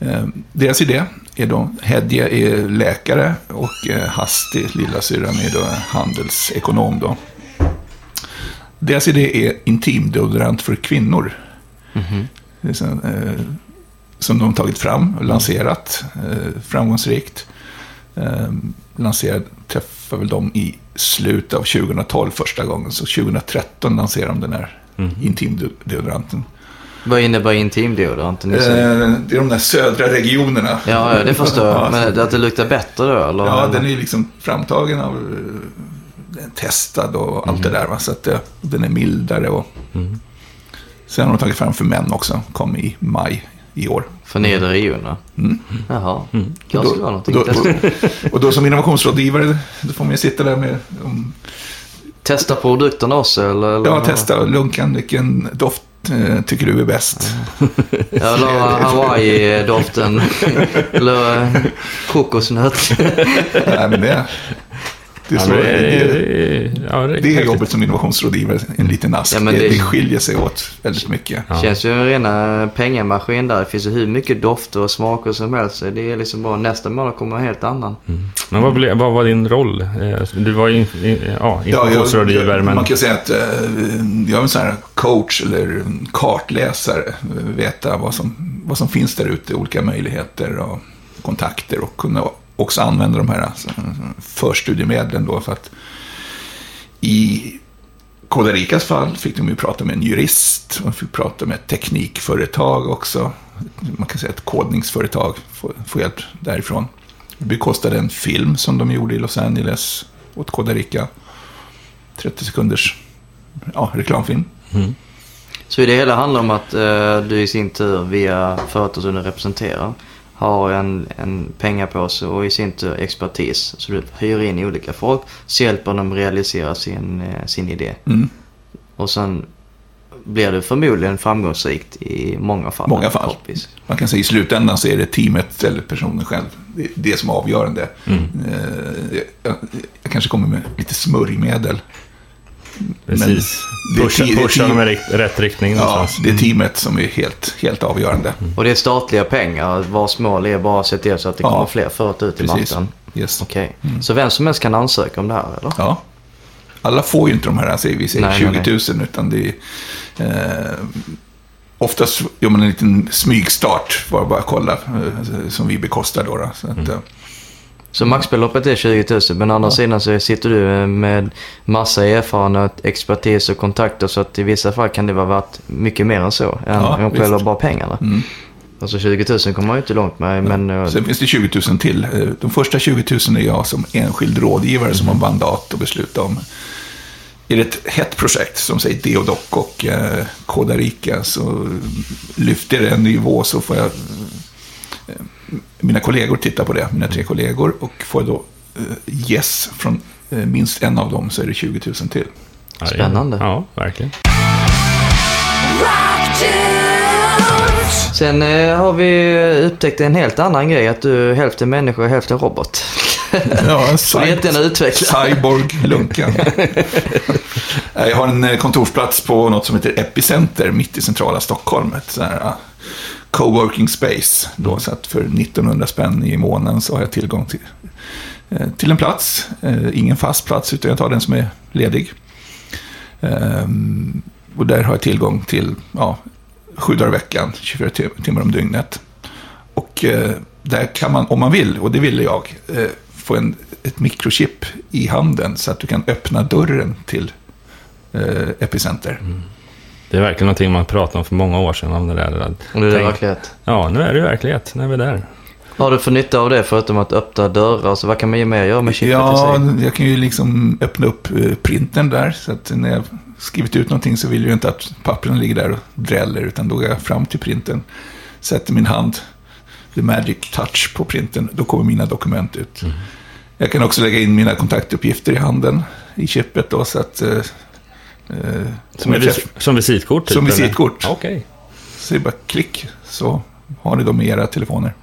Eh, deras idé är då, Hedje är läkare och eh, Hasti, lillasyrran, är då handelsekonom då. Deras idé är intimdeodorant för kvinnor. Så, eh, som de tagit fram och lanserat eh, framgångsrikt. Eh, lanserad, träffade väl dem i slutet av 2012 första gången. Så 2013 lanserade de den här intimdeodoranten. Vad innebär intimdeodoranten? Eh, det är de där södra regionerna. ja, ja, det förstår jag. Ja. Men att det luktar bättre då eller? Ja, den är liksom framtagen av eh, testad och allt det där. Va? Så att eh, den är mildare. Och... Sen har de tagit fram för män också. Kom i maj i år. För nedre regionerna? Mm. Jaha, Och kanske då, det var och, någonting. då, Testa, och, och då som innovationsrådgivare, då får man ju sitta där med... Um, testa produkterna också eller? eller? ja, testa Lunkan, vilken doft eh, tycker du är bäst? Ja, eller Hawaii-doften. eller eh, kokosnöt. Nej, men det, det, är Ja, så, men det, det, det, ja, det, det är jobbet som innovationsrådgivare, en liten ask. Ja, men det, det- det skiljer sig åt väldigt mycket. Ja. Känns ju en rena pengamaskin där. Det finns ju hur mycket dofter och smaker som helst. Det är liksom bara nästa månad kommer en helt annan. Men vad, blev, vad var din roll? Eh, Du var ju in- ja, Ja, informationsrådgivare, jag, men... Man kan säga att eh, jag är en sån här coach eller kartläsare. Veta vad som, vad som finns där ute, olika möjligheter och kontakter och kunna också använda de här eh, förstudiemedlen då för att i Costa Ricas fall fick de ju prata med en jurist, de fick prata med ett teknikföretag också. Man kan säga ett kodningsföretag, få, hjälp därifrån. Det bekostade en film som de gjorde i Los Angeles åt Costa Rica. 30 sekunders ja, reklamfilm. Mm. Så det hela handlar om att eh, du i sin tur via företag som du representerar har en, en pengapåse och i sin tur expertis. Så du hyr in olika folk så hjälper dem realisera sin, eh, sin idé. Mm. Och sen blir det förmodligen framgångsrikt i många fall. Många fall. Förhoppningsvis. Man kan säga i slutändan så är det teamet eller personen själv. Det är det som är avgörande. Mm. Eh, jag, jag kanske kommer med lite smörjmedel. Precis. är Pusha, det pusha dem i rätt riktning Ja, det är teamet som är helt, helt avgörande. Och det är statliga pengar vars mål är bara att se till så att det Ja. kommer fler företag ut i marknaden. Yes. Okej. Så vem som helst kan ansöka om det här eller? Ja. Alla får ju inte de här, säger vi säger Nej, 20 nej, 000, utan det är... Eh, oftast gör man en liten smygstart, bara, bara kolla, eh, som vi bekostar då. då så att, eh, Så maxbeloppet är 20 000 men å andra sidan så sitter du med massa erfarenhet, expertis och kontakter så att i vissa fall kan det vara värt mycket mer än så. Än Ja, själva bara pengarna. Mm. Alltså 20 000 kommer man ju inte långt med men eh, Sen finns det 20 000 till. Eh, De första 20 000 är jag som enskild rådgivare som har mandat att besluta om. Är det ett hett projekt som säger Deodoc och eh, Coda Rica så lyfter det en nivå så får jag mina kollegor titta på det, mina tre kollegor och får jag då eh, yes från eh, minst en av dem så är det 20 000 till. Spännande. Ja, verkligen. Sen eh, har vi upptäckt en helt annan grej att du är hälften människa och hälften robot. Ja, en Så det är inte en utveckla. Cyborg Lunken. jag har en kontorsplats på något som heter Epicenter mitt i centrala Stockholm. Ett coworking space. Då, så att för 1900 spänn i månaden så har jag tillgång till, eh, till en plats. Eh, ingen fast plats utan jag tar den som är ledig. Ehm, och där har jag tillgång till ja, sju dagar i veckan, 24 tim- timmar om dygnet. Och eh, där kan man, om man vill, och det ville jag, få en, ett mikrochip i handen så att du kan öppna dörren till Epicenter. Det är verkligen någonting man pratade om för många år sedan. Om det där. Och nu är det Tänk- verklighet. Ja, nu är det verklighet. Nu är vi där. Har du för nytta av det förutom att öppna dörrar? Så vad kan man ju mer göra med chippet Ja, jag kan ju liksom öppna upp eh, printern där. Så att när jag skrivit ut någonting så vill jag ju inte att pappren ligger där och dräller. Utan då går jag fram till printern, sätter min hand, the magic touch på printern. Då kommer mina dokument ut. Mm. Jag kan också lägga in mina kontaktuppgifter i handen, i chippet då. Så att... Eh, Som, jag vis- som visitkort? Typ, Som visitkort. Okej. så det är bara klick, så har ni dem i era telefoner.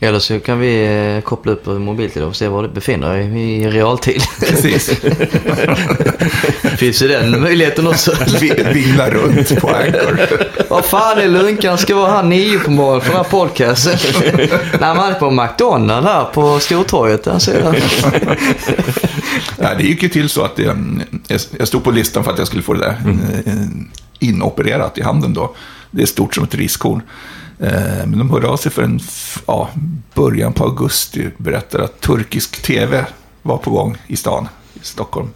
Eller så kan vi eh, koppla upp vår mobiltelefon och se var du befinner dig i realtid. Precis. Finns ju den möjligheten också. Vi- Vingla runt på Anchor. Vad fan är Lunkan? Ska vara här nio på morgonen för den här podcasten. Nej, man är på McDonalds här på Stortorget. Där ser jag. Ja, det gick ju till så att det, jag- jag stod på listan för att jag skulle få det där eh, inopererat i handen då. Det är stort som ett riskorn. Eh, Men de hörde av sig för en ja, början på augusti. Berättade att turkisk tv var på gång i stan, i Stockholm.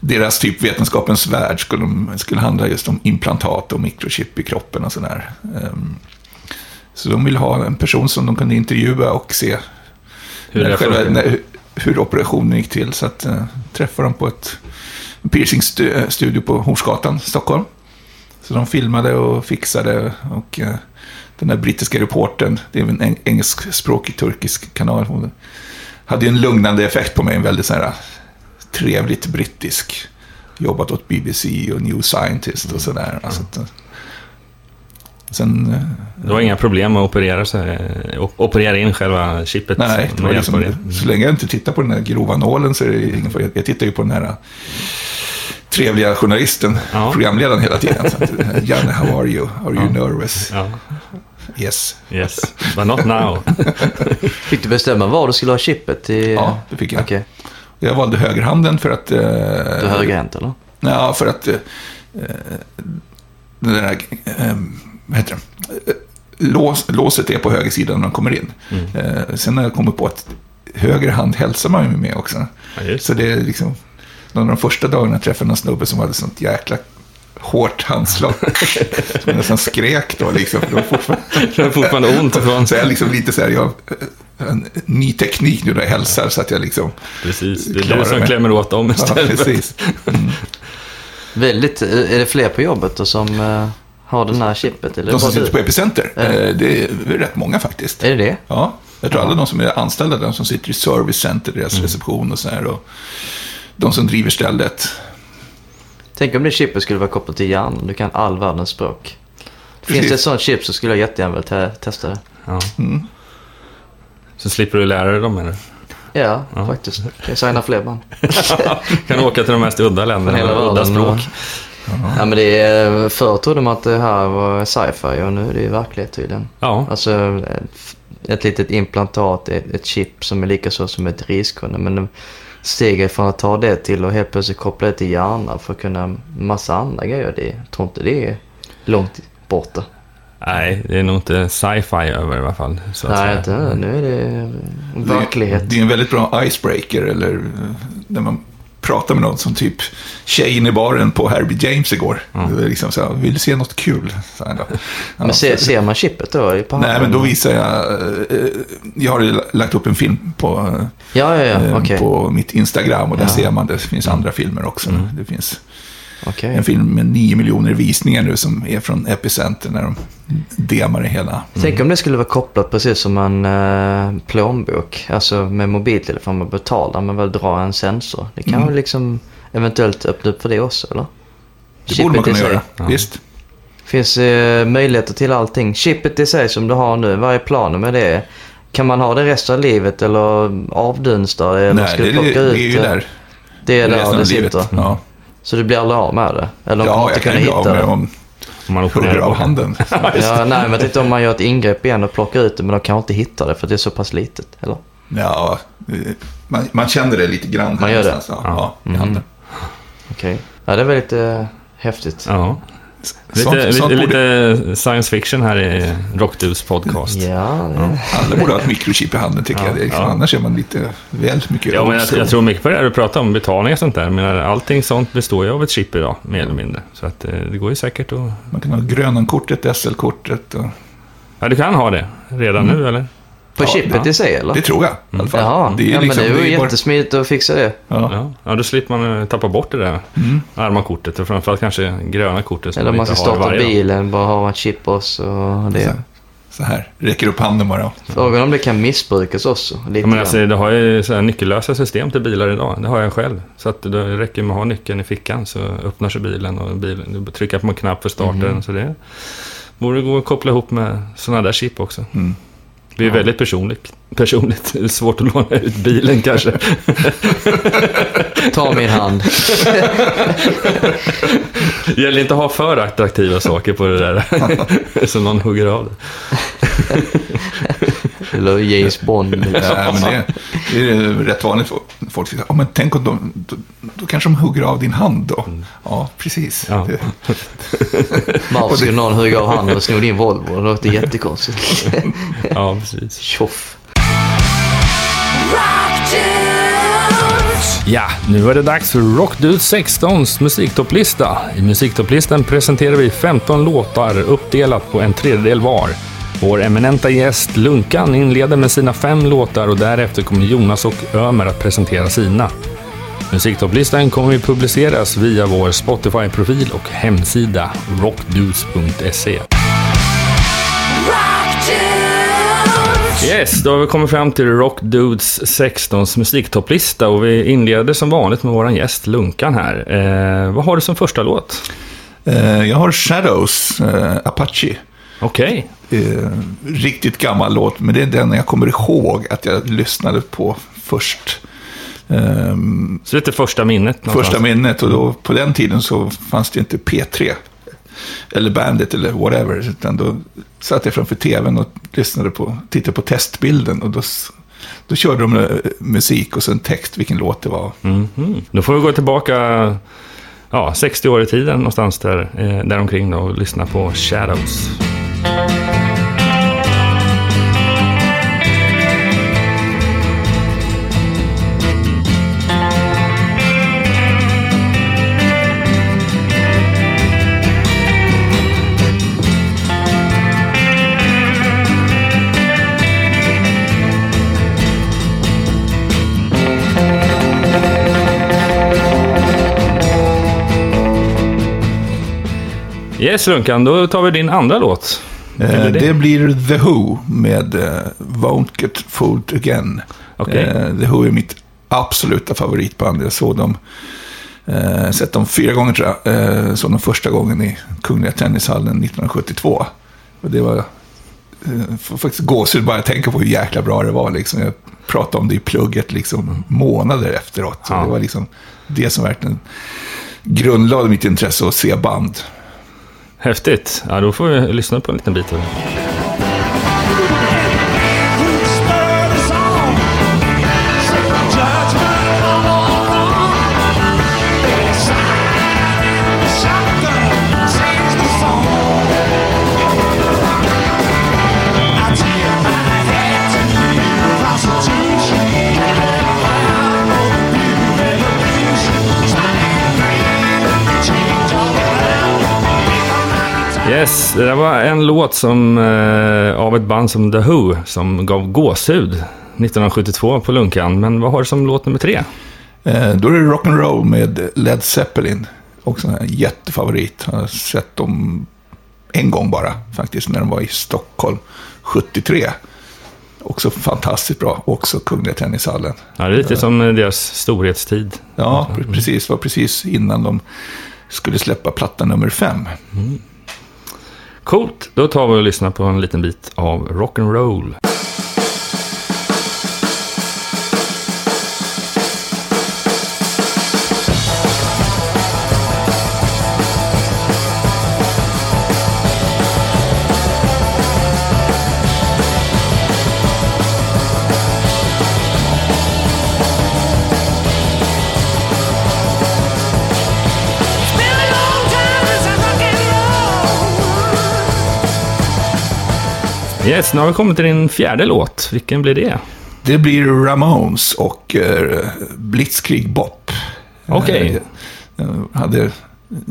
Deras typ vetenskapens värld skulle, de, skulle handla just om implantat och mikrochip i kroppen och sådär. Ehm, Så de ville ha en person som de kunde intervjua och se Hur när själva, när, hur operationen gick till. Så att, eh, träffade dem på ett piercingstudio på Horsgatan, Stockholm. Så de filmade och fixade och eh, den där brittiska reportern, det är en eng- engelskspråkig turkisk kanal, hon hade ju en lugnande effekt på mig, en väldigt så här trevligt brittisk. Jobbat åt BBC och New Scientist och sådär. Alltså, eh, sen, eh, Det var inga problem med att operera, eh, o- operera in själva chippet? Nej, det var liksom, det. så länge jag inte tittar på den där grova nålen så är det ingen fara. Jag tittar ju på den här äh, trevliga journalisten, Ja. programledaren hela tiden. Så att, Janne, how are you? Are you nervous? Ja, Yes. yes. But not now. Fick du bestämma var du skulle ha chippet? I... Ja, det fick jag. Okej. Jag valde högerhanden för att... äh, Du är högerhänt eller? Ja, för att... Äh, den där... Äh, vad heter det? Lås, låset är på höger sida när man kommer in. Äh, sen när jag kommer på att höger hand hälsar man ju med också. Ja, just. Så det är liksom, någon av de första dagarna jag träffade någon snubbe som hade sånt jäkla hårt handslag. som jag nästan skrek då liksom. För det var fortfarande, Det har fortfarande ont ifrån. så jag är liksom lite så här, jag en ny teknik nu när jag hälsar så att jag liksom, Precis, det är Klarar du som mig. klämmer åt dem ja istället. precis. Väldigt, är det fler på jobbet då som eh, har den här chippet? Eller De som sitter du? på Epicenter, Ja. eh, det är rätt många faktiskt. Är det det? Ja, jag tror alla de som är anställda, de som sitter i service center, deras reception och så här. Och de som driver stället. Tänk om det chippet skulle vara kopplat till hjärnan. Du kan all världens språk. Finns Precis. det ett sånt chip så skulle jag jättegärna vilja te- testa det. Ja. Mm. Så slipper du lära dig dem, eller? Ja, Ja. faktiskt. Jag signar fler band. kan åka till de mest udda länderna hela med udda språk. Ja, men det är, förr trodde man att det här var sci-fi och nu är det ju verklighet tydligen. Ja, Alltså ett litet implantat, ett, ett chip som är lika så som ett riskorn. Men steget från att ta det till att helt plötsligt koppla det till hjärnan för att kunna massa andra grejer. Det, jag tror inte det är långt borta. nej, det är nog inte sci-fi över i alla fall. Så att Nej, inte, nu är det verklighet. Det är en väldigt bra icebreaker, eller eh, när man pratar med någon som typ tjejen i baren på Herbie James igår. Är liksom så här, vill du se något kul? Så här. Ja, Men ser, ser man chippet då? På Nej, men då visar jag... eh, Jag har lagt upp en film på, Ja, ja, ja. eh, Okej. på mitt Instagram och där ser man det. Det finns andra filmer också. Det finns Okej. en film med nio miljoner visningar nu som är från Epicenter när de demar det hela. Tänk om det skulle vara kopplat precis som en eh, plånbok. Alltså med mobiltelefon man betalar men väl drar en sensor. Det kan Mm. liksom eventuellt öppna upp för det också eller? Det borde man kunna göra. Ja. Visst. Finns eh, möjligheter till allting. Chippet i sig som du har nu, vad är planen med det? Kan man ha det resten av livet eller avdunsta det? Nej, det, det, det är ju det? där. Det är där det livet. sitter. Ja, Så du blir aldrig av med det? Eller de kommer ja inte kunna ju bli av hitta med det? om Om man hugger opererar av handen. Ja, nej, men tänkte om man gör ett ingrepp igen och plockar ut det men de kan inte hitta det för det är så pass litet. Eller? Ja, man, man känner det lite grann. Man gör det? Ja, ja, i Mhm. handen. Okej. Ja, det är väldigt eh, häftigt. Ja, Sånt, Lite, sånt lite, borde, lite science fiction här i Rockdudes podcast. Ja, det- alla borde ha ett mikrochip i handen tycker jag. Är liksom, ja. Annars är man lite väl mycket Ja, men jag, jag tror mycket på det här du pratar om, betalning och sånt där. Men allting sånt består ju av ett chip idag, mer eller mindre. Så att, eh, det går ju säkert att... Man kan ha Grönan-kortet, SL-kortet. Och... Ja, du kan ha det redan Mm. nu, eller? På Ja, chippet ja. i sig eller? Det tror jag i alla fall. Jaha, Det är ja, liksom, men det är ju bara- jättesmidigt att fixa det. Ja. Ja, ja då slipper man eh, tappa bort det där Mm. arma kortet. Och framförallt kanske gröna kortet Eller om man ska starta bilen, bara ha ett chip och så det. Så här, räcker upp handen bara. Frågan om det kan missbrukas också. Lite Ja, men alltså, det har ju så här nyckellösa system till bilar idag. Det har jag själv. Så att det räcker med att ha nyckeln i fickan så öppnar sig bilen och bilen, du trycker på en knapp för starten. Så det borde gå att koppla ihop med sådana där chip också. Mm. Det är väldigt personligt. personligt. Det är svårt att låna ut bilen kanske. Ta min hand. Det gäller inte att ha för attraktiva saker på det där. så någon hugger av det. Eller James Bond. liksom. Ja, men det, det är rätt vanligt. Folk säger, ja, men tänk om de, då, då kanske de hugger av din hand då. Ja, precis. Ja. Det, Varför skulle någon hugga av handen och sno din Volvo? Det låter jättekonstigt. Ja, precis. Tjoff. Ja, nu är det dags för Rockdude 16s musiktopplista. I musiktopplisten presenterar vi 15 låtar uppdelat på en tredjedel var. Vår eminenta gäst Lunkan inleder med sina fem låtar och därefter kommer Jonas och Ömer att presentera sina. Musiktopplistan kommer att publiceras via vår Spotify-profil och hemsida rockdudes.se. Yes, då har vi kommit fram till Rock Dudes 16s musiktopplista och vi inleder som vanligt med vår gäst Lunkan här. Eh, vad har du som första låt? eh, jag har Shadows, eh, Apache. Okej. Eh, riktigt gammal låt, men det är den jag kommer ihåg att jag lyssnade på först. Ehm, Så lite första minnet någonstans. första minnet och då, på den tiden så fanns det inte P3. Eller Bandit eller whatever. Utan då satt jag framför tvn och lyssnade på, tittade på testbilden. Och då, då körde de eh, musik och sen text vilken låt det var. Mhm. Då får vi gå tillbaka ja, 60 år i tiden någonstans där, eh, däromkring då, och lyssna på Shadows. Yes, Lunkan, då tar vi din andra låt. Eh, det? det? blir The Who med eh, Won't Get Fooled Again. Okej. Eh, The Who är mitt absoluta favoritband. Jag såg dem, eh, sett dem fyra gånger tror jag. Eh, såg dem första gången i Kungliga Tennishallen 1972. Och det var eh, får faktiskt gåshud bara jag tänker på hur jäkla bra det var. Liksom. Jag pratade om det i plugget liksom, månader efteråt. Ja. Det var liksom det som verkligen grundlade mitt intresse att se band. Häftigt. Ja, då får vi lyssna på en liten bit av det. Yes, det där var en låt som, eh, av ett band som The Who som gav gåshud 1972 på Lunkan. Men vad har du som låt nummer tre? Eh, då är det rock'n'roll med Led Zeppelin. Också en jättefavorit. Jag har sett dem en gång bara faktiskt när de var i Stockholm 73. Också fantastiskt bra. Också Kungliga Tennishallen. Ja, det är lite som eh, deras storhetstid. Ja, pre- precis. var precis innan de skulle släppa platta nummer fem. Coolt, då tar vi och lyssnar på en liten bit av rock'n'roll. Yes, nu har vi kommit till din fjärde låt. Vilken blir det? Det blir Ramones och eh, Blitzkrieg Bop. Okej. Eh, jag, hade,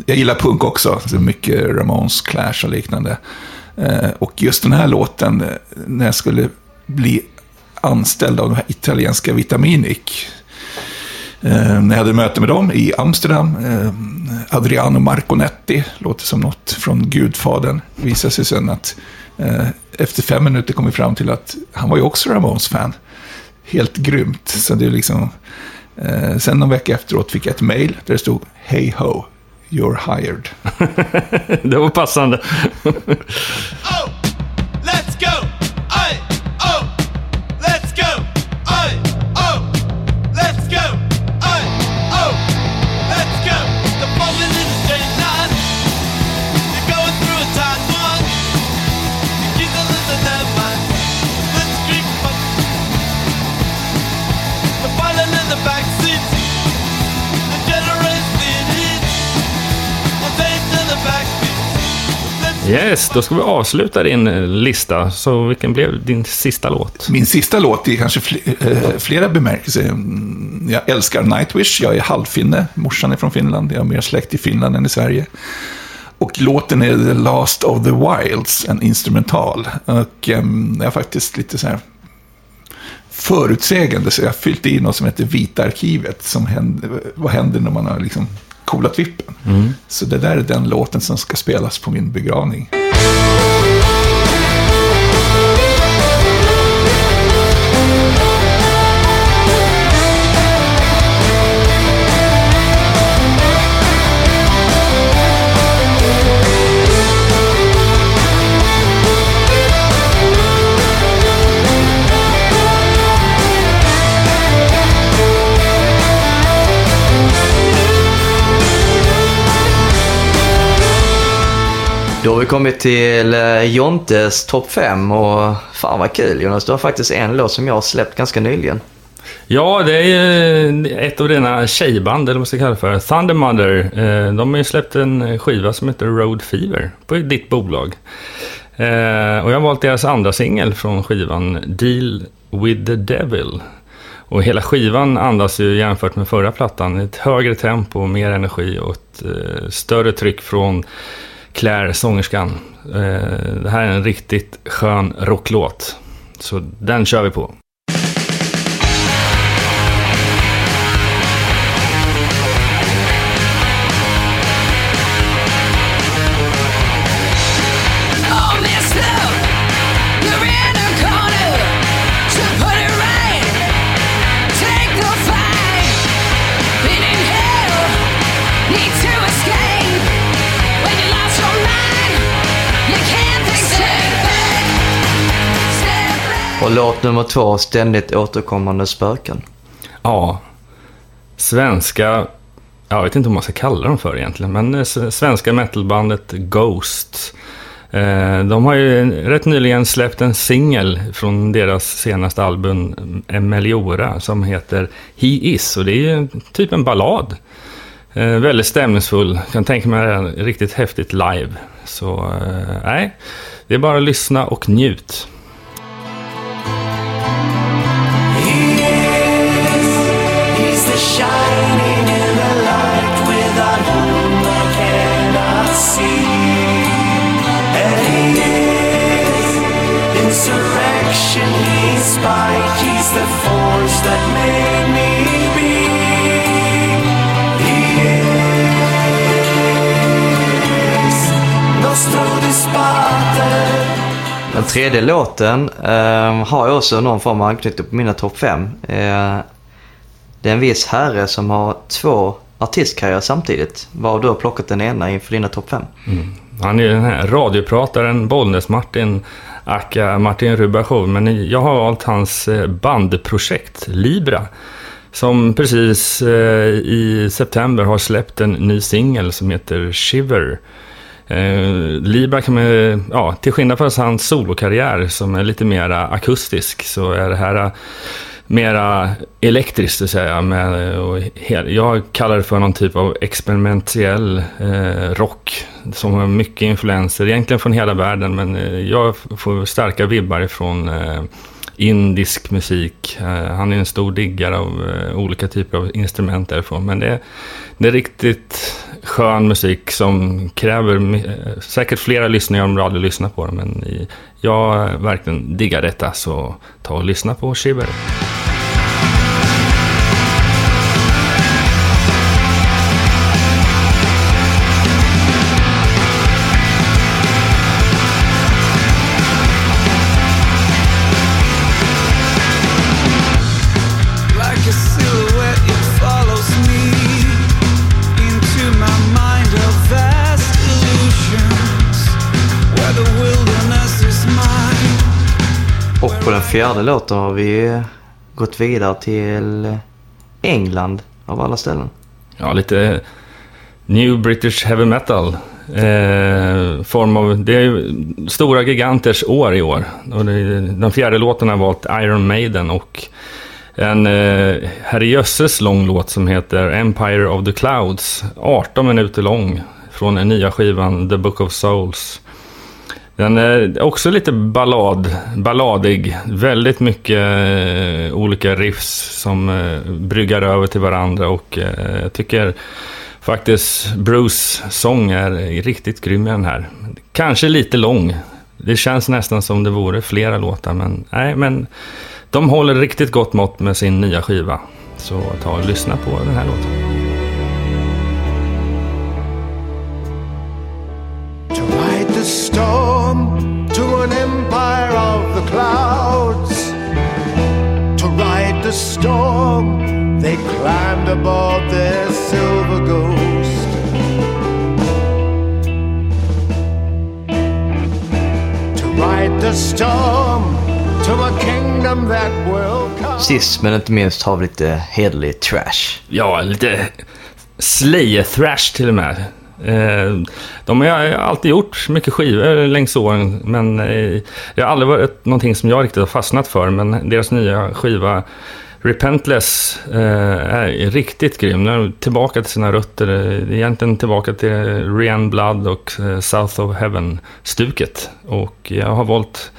jag gillar punk också, så mycket Ramones, Clash och liknande. Eh, och just den här låten, eh, när jag skulle bli anställd av de här italienska Vitaminic. Eh, när jag hade möte med dem i Amsterdam. Eh, Adriano Marconetti, låter som något från Gudfadern. Visade sig sen att eh, efter fem minuter kom vi fram till att han var ju också Ramones-fan. Helt grymt. Så det är liksom... Eh, sen någon vecka efteråt fick jag ett mail där det stod Hey ho, you're hired. det var passande. oh, Yes, då ska vi avsluta din eh, lista. Så vilken blev din sista låt? Min sista låt är kanske fl- eh, flera bemärkelser. Mm, jag älskar Nightwish, jag är halvfinne, morsan är från Finland, jag har mer släkt i Finland än i Sverige. Och låten är The Last of the Wilds, en instrumental. Och ehm, jag är faktiskt lite så här förutsägande, så jag har fyllt i något som heter Vita arkivet. Som händer, vad händer när man har liksom coolat vippen? Så det där är den låten som ska spelas på min begravning. Då har vi kommit till eh, Jontes topp 5 och fan vad kul Jonas. Du har faktiskt en låt som jag har släppt ganska nyligen. Ja, det är ju ett av dina tjejband, eller vad man ska kalla det för. Thunder Mother. Eh, de har ju släppt en skiva som heter Road Fever på ditt bolag. Och jag har valt deras andra singel från skivan, Deal with the Devil. Och hela skivan andas ju jämfört med förra plattan ett högre tempo, mer energi och ett större tryck från Claire, sångerskan. Eh, det här är en riktigt skön rocklåt. Så den kör vi på. Back. Låt nummer två, Ständigt återkommande spöken. Ja, svenska, jag vet inte vad man ska kalla dem för egentligen, men eh, svenska metalbandet Ghost. Eh, de har ju rätt nyligen släppt en singel från deras senaste album eh, Emeliora Meliora som heter He Is och det är ju typ en ballad. Väldigt stämningsfull, kan tänka mig det riktigt häftigt live. Så nej, det är bara att lyssna och njut. He's spite, he's the force that made me be. He is nostro dispater. Den tredje låten eh, har jag också någon form av anknytning på mina topp 5. Eh, det är en viss herre som har två artistkarriärer samtidigt. Varav du har plockat den ena inför dina topp 5. Han är ju den här radioprataren Bollnäs-Martin, aka Martin Rubachov, Men jag har valt hans eh, bandprojekt Libra. Som precis eh, i september har släppt en ny singel som heter Shiver. Eh, Libra kan man, ja, till skillnad från hans solokarriär som är lite mer akustisk så är det här mera elektriskt, så att säga. Med, och hel, jag kallar det för någon typ av experimentell eh, rock som har mycket influenser, egentligen från hela världen, men eh, jag får starka vibbar ifrån eh, indisk musik. Eh, han är en stor diggare av eh, olika typer av instrument därifrån, men det, det är riktigt skön musik som kräver eh, säkert flera lyssningar om du aldrig lyssnar på den, men i, jag verkligen diggar detta, så ta och lyssna på Shiver. Fjärde låten har vi gått vidare till England av alla ställen. Ja, lite New British Heavy Metal. Eh, form av, det är ju stora giganters år i år. Och det, den fjärde låten har valt Iron Maiden och en eh, herrejösses lång låt som heter Empire of the Clouds. 18 minuter lång från den nya skivan The Book of Souls. Den är också lite ballad, balladig. Väldigt mycket eh, olika riffs som eh, bryggar över till varandra och eh, jag tycker faktiskt Bruce sång är riktigt grym i den här. Kanske lite lång. Det känns nästan som det vore flera låtar, men nej, men de håller riktigt gott mått med sin nya skiva. Så ta och lyssna på den här låten. Storm, they climbed aboard their silver ghost. To ride the storm to a kingdom that will come. Sist men inte minst har vi lite hederlig trash. Ja, lite Slayer-thrash till och med. Eh, de har ju alltid gjort mycket skivor längs åren, men eh, det har aldrig varit någonting som jag riktigt har fastnat för. Men deras nya skiva Repentless eh, är riktigt grym. Den är tillbaka till sina rötter. Det är egentligen tillbaka till Rian Blood och South of Heaven-stuket. Och jag har valt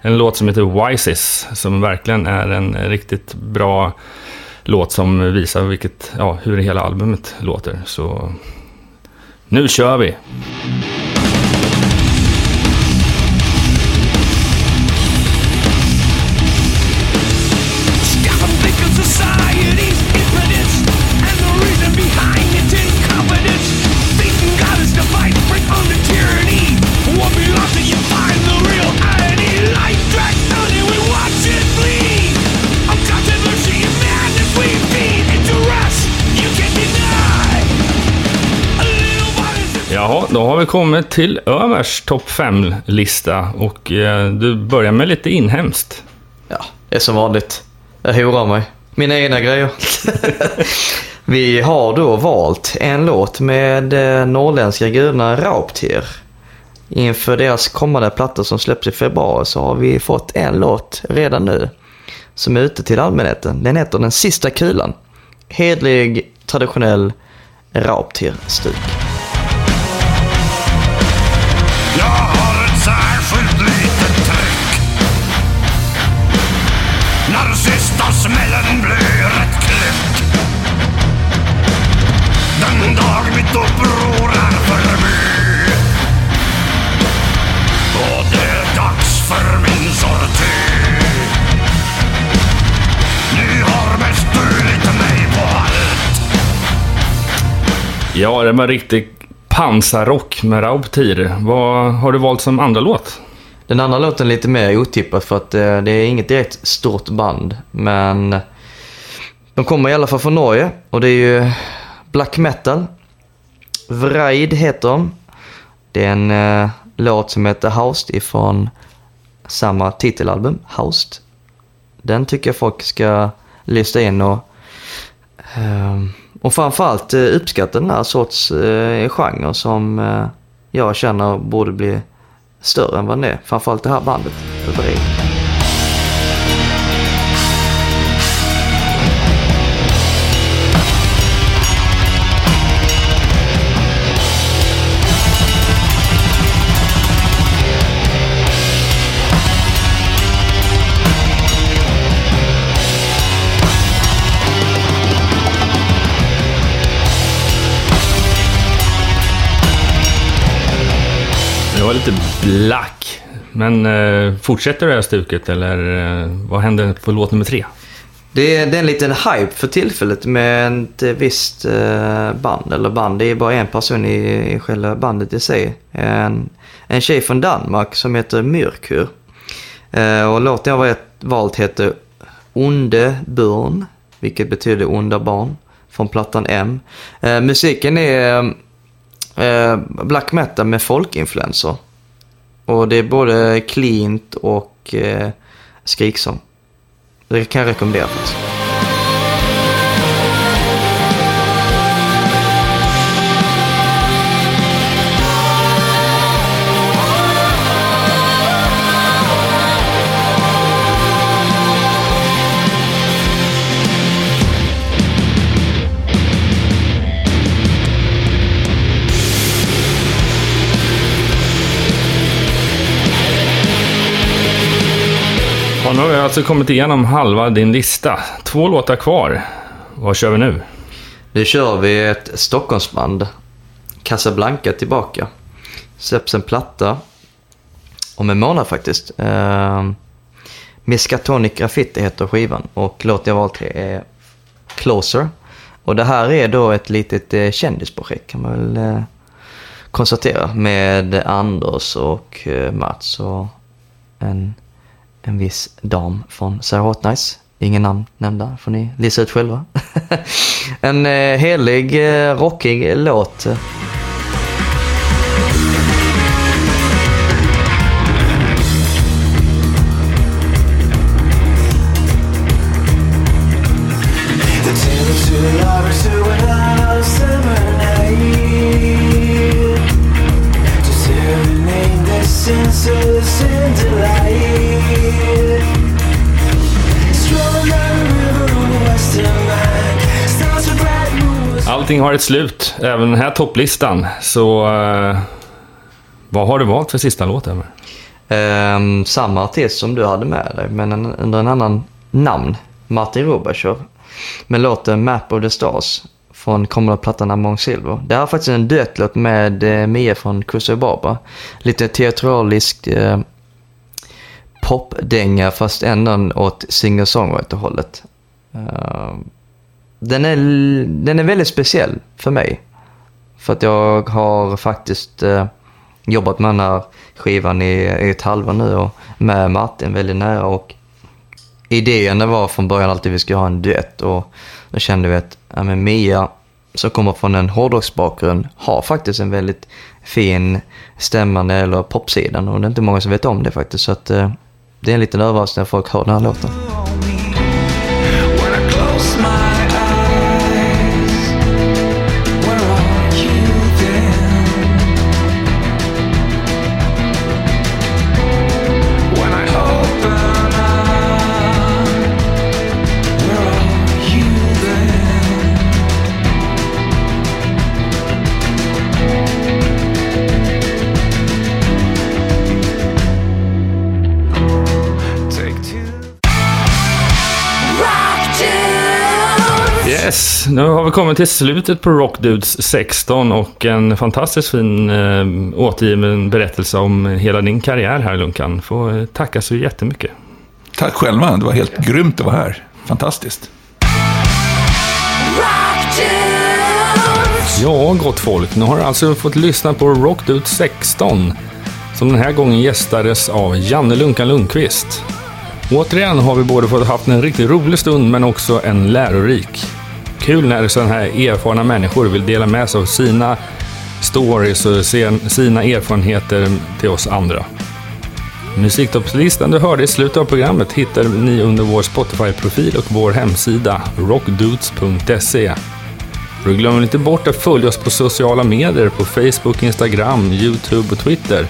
en låt som heter Wises, som verkligen är en riktigt bra låt som visar vilket, ja, hur hela albumet låter. Så nu kör vi! Jaha, då har vi kommit till Övers topp 5-lista och eh, du börjar med lite inhemskt. Ja, det är som vanligt. Jag horar mig. Mina egna grejer. Vi har då valt en låt med eh, norrländska gudarna Rauptir. Inför deras kommande platta som släpps i februari så har vi fått en låt redan nu. Som är ute till allmänheten. Den heter Den sista kulan. Hedlig, traditionell Rauptir-stuk. Jag har ett särskilt litet trick. När sista smällen blir ett klick. Den dag mitt uppror är förbi. Och det är dags för min sorti. Ni har mest burit mig på allt. Ja, det var riktigt pansarrock med Raubtir. Vad har du valt som andra låt? Den andra låten är lite mer otippad för att eh, det är inget direkt stort band. Men de kommer i alla fall från Norge och det är ju black metal. Vraid heter de. Det är en eh, låt som heter Haust ifrån samma titelalbum, Haust. Den tycker jag folk ska lyssna in och, eh, och framförallt eh, uppskatta den här sorts eh, genre som eh, jag känner borde bli större än vad den är. Framförallt det här bandet, Vreid. Var lite black. Men eh, fortsätter det här stuket eller eh, vad händer på låt nummer tre? Det är, det är en liten hype för tillfället med ett visst eh, band, eller band, det är bara en person i, i själva bandet i sig. En, en tjej från Danmark som heter Myrkur. Eh, och låten jag har valt heter Onde Burn, vilket betyder onda barn, från plattan M. Eh, musiken är eh, black metal med folkinfluenser. Och det är både cleant och eh, skriksång. Det kan jag rekommendera faktiskt. Ja, nu har vi alltså kommit igenom halva din lista. Två låtar kvar. Vad kör vi nu? Nu kör vi ett Stockholmsband. Casablanca tillbaka. Släpps en platta. Om en månad faktiskt. Eh, Miskatonic Graffiti heter skivan och låten jag valt är Closer. Och det här är då ett litet eh, kändisprojekt kan man väl eh, konstatera. Med Anders och eh, Mats och en, en viss dam från Sarah Hotnice. Ingen namn nämnda, får ni lista ut själva. en eh, helig, eh, rockig låt. Allting har ett slut, även den här topplistan. Så eh, vad har du valt för sista låt? Emma? Ehm, samma artist som du hade med dig, men en, under en annan namn. Martin Robachev. Med låten Map of the Stars från kommande plattan Among Silver. Det här är faktiskt en duettlåt med eh, Mia från Kusse Barbara. Lite teatralisk eh, popdänga fast ändå åt singer-songwriter-hållet. Uh, den, är, den är väldigt speciell för mig. För att jag har faktiskt eh, jobbat med den här skivan i, i ett halvår nu och med Martin väldigt nära. Och idén var från början alltid att vi skulle ha en duett och då kände vi att ja, men Mia som kommer från en hårdrocksbakgrund har faktiskt en väldigt fin stämma när det gäller popsidan och det är inte många som vet om det faktiskt. Så att, eh, det är en liten överraskning när folk hör den här låten. Yes, nu har vi kommit till slutet på Rock Dudes 16 och en fantastiskt fin eh, återgiven berättelse om hela din karriär här Lunkan. Får tacka så jättemycket. Tack själva, det var helt grymt att vara här. Fantastiskt. Ja, gott folk. Nu har du alltså fått lyssna på Rock Dudes 16 som den här gången gästades av Janne Lunkan Lundqvist. Återigen har vi både fått haft en riktigt rolig stund men också en lärorik. Kul när sådana här erfarna människor vill dela med sig av sina stories och sina erfarenheter till oss andra. Musiktoppslistan du hörde i slutet av programmet hittar ni under vår Spotify-profil och vår hemsida rockdudes.se. Och glöm inte bort att följa oss på sociala medier på Facebook, Instagram, YouTube och Twitter.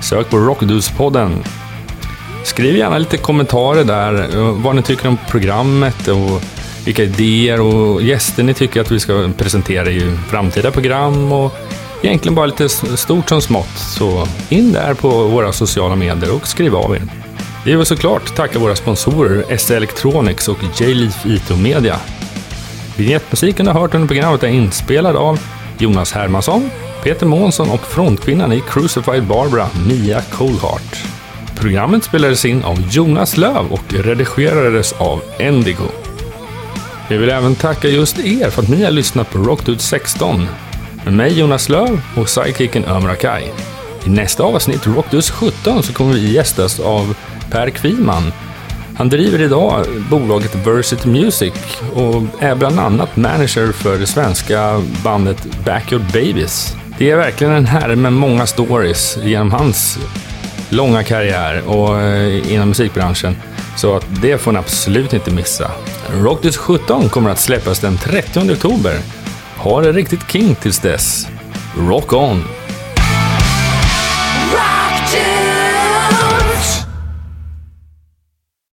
Sök på Rockdudespodden. Skriv gärna lite kommentarer där, eh, vad ni tycker om programmet och vilka idéer och gäster ni tycker att vi ska presentera i framtida program och egentligen bara lite stort som smått. Så in där på våra sociala medier och skriv av er. Vi vill såklart tacka våra sponsorer SE Electronics och J-Leaf IT Media. Vignettmusiken du har hört under programmet är inspelad av Jonas Hermansson, Peter Månsson och frontkvinnan i Crucified Barbara, Mia Coolheart. Programmet spelades in av Jonas Löv och redigerades av Endigo. Vi vill även tacka just er för att ni har lyssnat på Rockdude 16 med mig Jonas Löv och sidekicken Ömer Akai. I nästa avsnitt, Rockdudes 17, så kommer vi gästas av Per Kviman. Han driver idag bolaget Versity Music och är bland annat manager för det svenska bandet Backyard Babies. Det är verkligen en herre med många stories genom hans långa karriär och eh, inom musikbranschen. Så att det får ni absolut inte missa. Rockdisc 17 kommer att släppas den 30 oktober. Ha det riktigt king tills dess. Rock on!